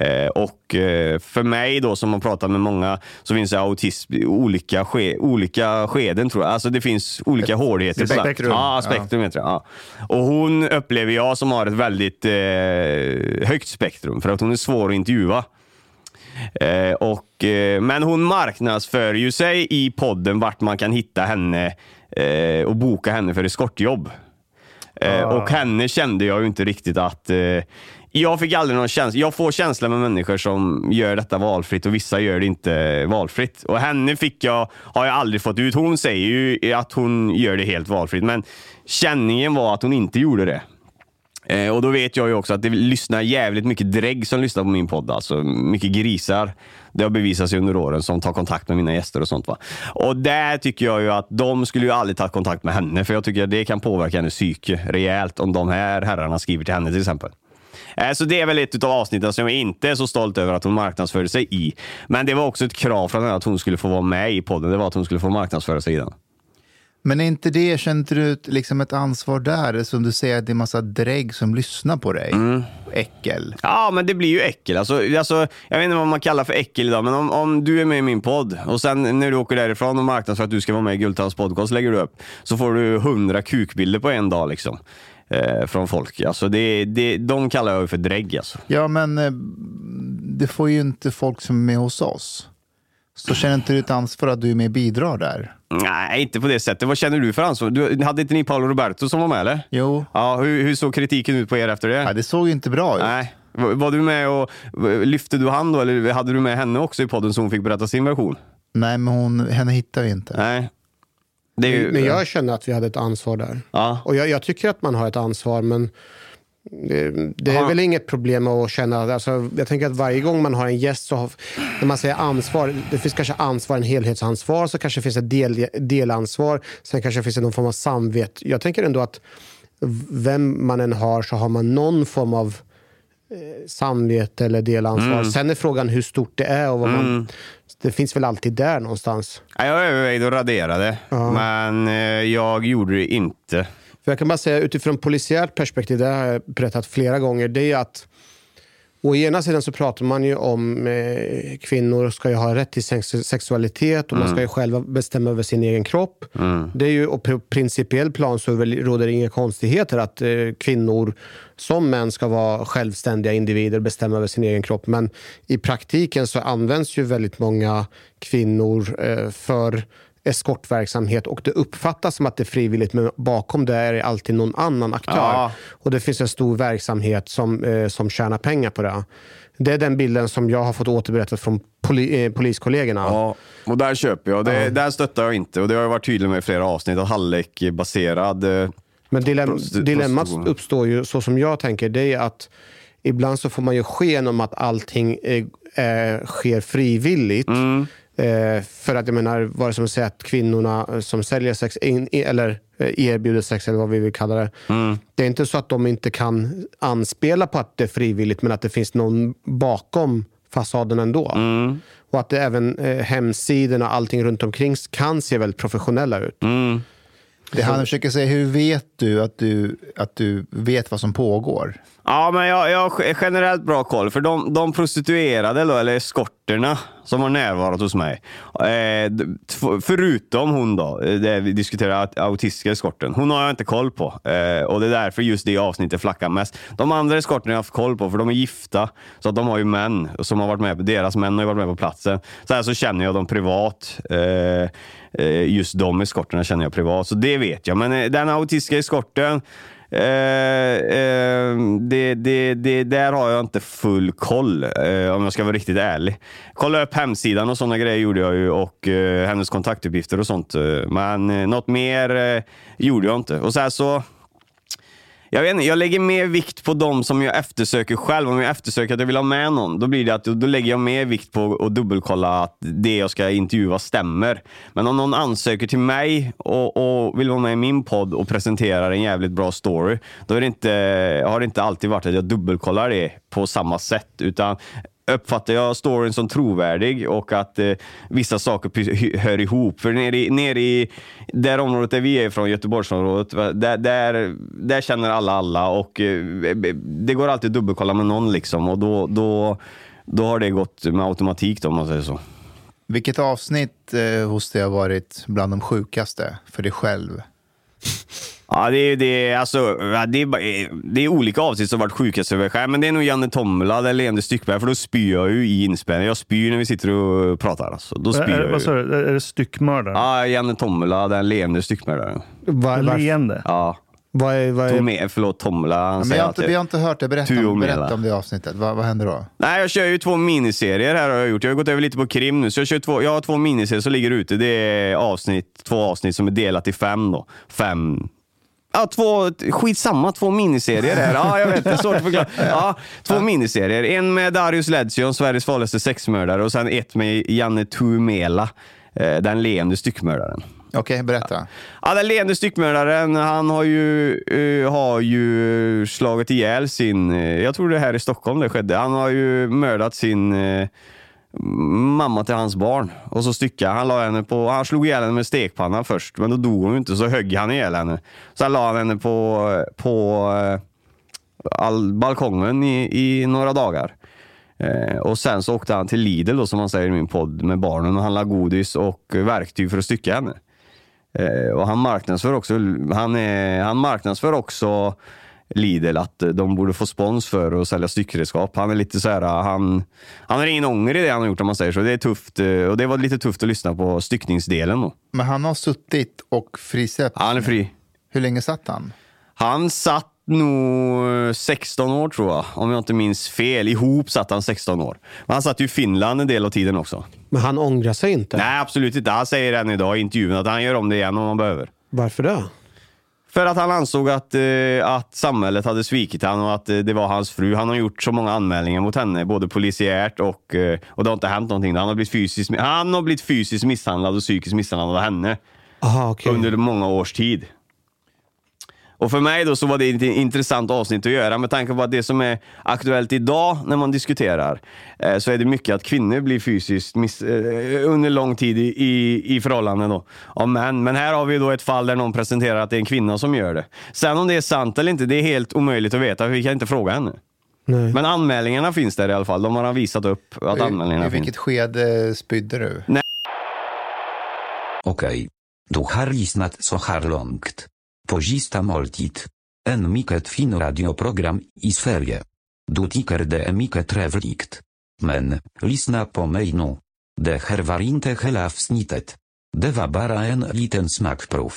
Eh, och eh, för mig då som har pratat med många så finns det autism i olika, ske, olika skeden tror jag. Alltså det finns olika hårdheter. sådär. spektrum. Ja, spektrum det. Ja. Och hon upplever jag som har ett väldigt eh, högt spektrum för att hon är svår att intervjua. Eh, och, men hon marknadsför ju sig i podden vart man kan hitta henne och boka henne för eskortjobb. Eh, Och henne kände jag ju inte riktigt att... Jag fick aldrig någon känsla. Jag får känsla med människor som gör detta valfritt och vissa gör det inte valfritt. Och henne fick jag, har jag aldrig fått ut. Hon säger ju att hon gör det helt valfritt, men känningen var att hon inte gjorde det. Eh, och då vet jag ju också att det lyssnar jävligt mycket drägg som lyssnar på min podd. Alltså mycket grisar. Det har bevisats under åren som tar kontakt med mina gäster och sånt. Va? Och där tycker jag ju att de skulle ju aldrig ta kontakt med henne. För jag tycker att det kan påverka hennes psyke rejält om de här herrarna skriver till henne till exempel. Eh, Så det är väl ett av avsnitten som jag inte är så stolt över att hon marknadsförde sig i. Men det var också ett krav från henne att hon skulle få vara med i podden. Det var att hon skulle få marknadsföra sig i den. Men är inte det, känner du liksom ett ansvar där? Som du säger, att det är massa drägg som lyssnar på dig. Mm. Äckel. Ja, men det blir ju äckel. Alltså, alltså, jag vet inte vad man kallar för äckel idag, men om, om du är med i min podd och sen när du åker därifrån och marknadsför att du ska vara med i Gultans podcast lägger du upp, så får du hundra kukbilder på en dag liksom. Eh, från folk. Alltså det, det, de kallar jag för drägg alltså. Ja, men eh, det får ju inte folk som är med hos oss. Så känner inte du ett ansvar att du är med och bidrar där? Nej, inte på det sättet. Vad känner du för ansvar? Du, hade inte ni Paolo Roberto som var med eller? Jo. Ja, hur, hur såg kritiken ut på er efter det? Ja, det såg ju inte bra ut. Nej. Var var du med och lyfte du han då eller hade du med henne också i podden så hon fick berätta sin version? Nej, men hon, henne hittar vi inte. Nej. Det ju, Men jag känner att vi hade ett ansvar där. Ja. Och jag, jag tycker att man har ett ansvar, men det, det är väl inget problem att känna... Alltså, jag tänker att varje gång man har en gäst, så har, när man säger ansvar, det finns kanske ansvar, en helhetsansvar, så kanske finns ett del, delansvar, sen kanske finns det någon form av samvete. Jag tänker ändå att vem man än har så har man någon form av samvete eller delansvar. Mm. Sen är frågan hur stort det är och vad man... Det finns väl alltid där någonstans. Ja, Jag övervägde att radera det, men eh, jag gjorde det inte. För jag kan bara säga utifrån polisiärt perspektiv, det har jag berättat flera gånger, det är att å ena sidan så pratar man ju om eh, kvinnor ska ju ha rätt till sex sexualitet och man ska ju själva bestämma över sin egen kropp. Det är ju, och på principiell plan så råder det inga konstigheter att eh, kvinnor som män ska vara självständiga individer och bestämma över sin egen kropp. Men i praktiken så används ju väldigt många kvinnor eh, för eskortverksamhet och det uppfattas som att det är frivilligt men bakom det är det alltid någon annan aktör. Ja. Och det finns en stor verksamhet som, eh, som tjänar pengar på det. Det är den bilden som jag har fått återberättat från poli, eh, poliskollegorna. Ja, och där köper jag. Det, Där stöttar jag inte. Och det har jag varit tydlig med i flera avsnitt. Att Hallek-baserad... eh, Men dilem, dilemmat uppstår ju så som jag tänker. Det är att ibland så får man ju sken om att allting eh, eh, sker frivilligt. Mm. Eh, för att jag menar, vad det som säger att kvinnorna eh, som säljer sex in, eller eh, erbjuder sex eller vad vi vill kalla det. Mm. Det är inte så att de inte kan anspela på att det är frivilligt men att det finns någon bakom fasaden ändå. Mm. Och att även eh, hemsidorna och allting runt omkring kan se väldigt professionella ut. Mm. Det han försöker säga, hur vet du att du, att du vet vad som pågår? Ja, men jag, jag har generellt bra koll. För de, de prostituerade, då, eller eskorterna, som har närvarat hos mig. Eh, förutom hon då, eh, det vi diskuterar autistiska eskorten. Hon har jag inte koll på. Eh, och det är därför just det avsnittet flackar mest. De andra eskorterna har jag haft koll på, för de är gifta. Så att de har ju män som har varit med, deras män har ju varit med på platsen. Så här så känner jag dem privat. Eh, Eh, just de eskorterna känner jag privat, så det vet jag. Men eh, den autistiska eskorten, Eh, eh, det, det, det, där har jag inte full koll, eh, om jag ska vara riktigt ärlig. Kolla upp hemsidan och sådana grejer gjorde jag ju och eh, hennes kontaktuppgifter och sånt. Eh, men eh, något mer eh, gjorde jag inte. Och så här så jag, vet inte, jag lägger mer vikt på dem som jag eftersöker själv. Om jag eftersöker att jag vill ha med någon, då blir det att då, då lägger jag mer vikt på att dubbelkolla att det jag ska intervjua stämmer. Men om någon ansöker till mig och, och vill vara med i min podd och presenterar en jävligt bra story, då är det inte, har det inte alltid varit att jag dubbelkollar det på samma sätt. Utan uppfattar jag storyn som trovärdig och att eh, vissa saker hör ihop. För nere i, nere i det området där vi är ifrån, Göteborgsområdet, där, där, där känner alla alla och eh, det går alltid att dubbelkolla med någon liksom och då, då, då har det gått med automatik då, om man säger så. Vilket avsnitt eh, hos dig har varit bland de sjukaste för dig själv? Ja, det är, det, är, alltså, det, är, bara- det är olika avsnitt som varit sjukast över skärm, men det är nog Janne Tomla, det leende Styckberg, för då spyr jag ju i inspelningen. Jag spyr när vi sitter och pratar. Alltså. Då spyr Är, jag vad sa du? Är det styckmördare? Ja, Janne Tomla, den leende styckmördaren. Va, Leende? Ja. vad är, vad är, Tome, förlåt, Tomla. Han Ja, men säger jag har inte, vi har inte hört det. Berätta, om, berätta om det avsnittet. Vad, vad händer då? Nej, jag kör ju två miniserier här har jag gjort. Jag har gått över lite på krim nu, så jag, kör två, jag har två miniserier som ligger ute. Det är avsnitt, två avsnitt som är delat i fem då. Fem Ja, två, skitsamma, två miniserier här. Ja, jag vet, det är svårt att förklara. Ja, två miniserier. En med Darius Ledzion, Sveriges farligaste sexmördare och sen ett med Janne Tuomela, eh, den leende styckmördaren. Okej, berätta. Ja, den leende styckmördaren, han har ju, eh, har ju slagit ihjäl sin, eh, jag tror det här i Stockholm det skedde, han har ju mördat sin mamma till hans barn. Och så styckade han, la henne på, han slog ihjäl henne med stekpanna först, men då dog hon ju inte, så högg han ihjäl henne. Sen la han henne på, på eh, all, balkongen i, i några dagar. Eh, och sen så åkte han till Lidl då, som man säger i min podd med barnen och handlade godis och verktyg för att stycka henne. Eh, och han marknadsför också, han, är, han marknadsför också Lidl att de borde få spons för att sälja styckredskap. Han är lite så här, han, han har ingen ånger i det han har gjort om man säger så. Det är tufft eh, och det var lite tufft att lyssna på styckningsdelen då. Men han har suttit och frisläppts. Han är fri. Hur länge satt han? Han satt nog 16 år tror jag, om jag inte minns fel. Ihop satt han 16 år. Men han satt ju i Finland en del av tiden också. men han ångrar sig inte. Nej, absolut inte. Han säger än idag i intervjun att han gör om det igen om han behöver. Varför det? För att han ansåg att, eh, att samhället hade svikit honom och att eh, det var hans fru. Han har gjort så många anmälningar mot henne, både polisiärt och, eh, och det har inte hänt någonting. Han har blivit fysiskt, han har blivit fysiskt misshandlad och psykiskt misshandlad av henne Aha, okej. under många års tid. Och för mig då så var det ett intressant avsnitt att göra med tanke på att det som är aktuellt idag när man diskuterar eh, så är det mycket att kvinnor blir fysiskt miss, eh, under lång tid i, i, i förhållanden då, av män. Men här har vi då ett fall där någon presenterar att det är en kvinna som gör det. Sen om det är sant eller inte, det är helt omöjligt att veta för vi kan inte fråga henne. Nej. Men anmälningarna finns där i alla fall. De har han visat upp att I, anmälningarna I finns. vilket skede spydde du? Okej. Du har lyssnat så här långt. På sista måltid. En mycket fin radioprogram i Sverige. Du tycker det är mycket trevligt. Men, lyssna på mig nu. Det här var inte hela avsnittet. Det var bara en liten smakprov.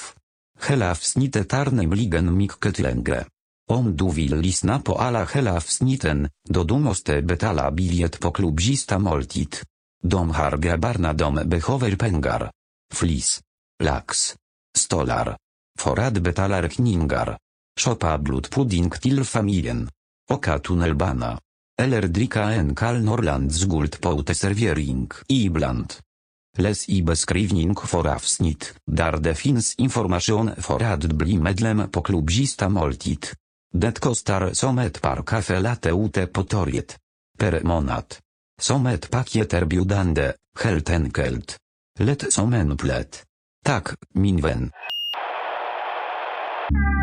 Hela avsnittet är nämligen mycket längre. Om du vill lyssna på alla hela avsnitten, då du måste betala biljett på klubb sista måltid. De har grabbarna de behöver pengar. Flis. Lax. Stolar. För att betala räkningar. Shoppa blodpudding till familjen. Oka tunnelbana. Eller dricka en kall Norrlands guldpåteservering ibland. Läs i beskrivning för avsnitt, där det finns information för att bli medlem på klubb Sista måltid. Det kostar som ett par kaffe latte ute på torget. Per månad. Som ett paket erbjudande, helt enkelt. Lätt som en plätt. Tack, min vän. Thank you.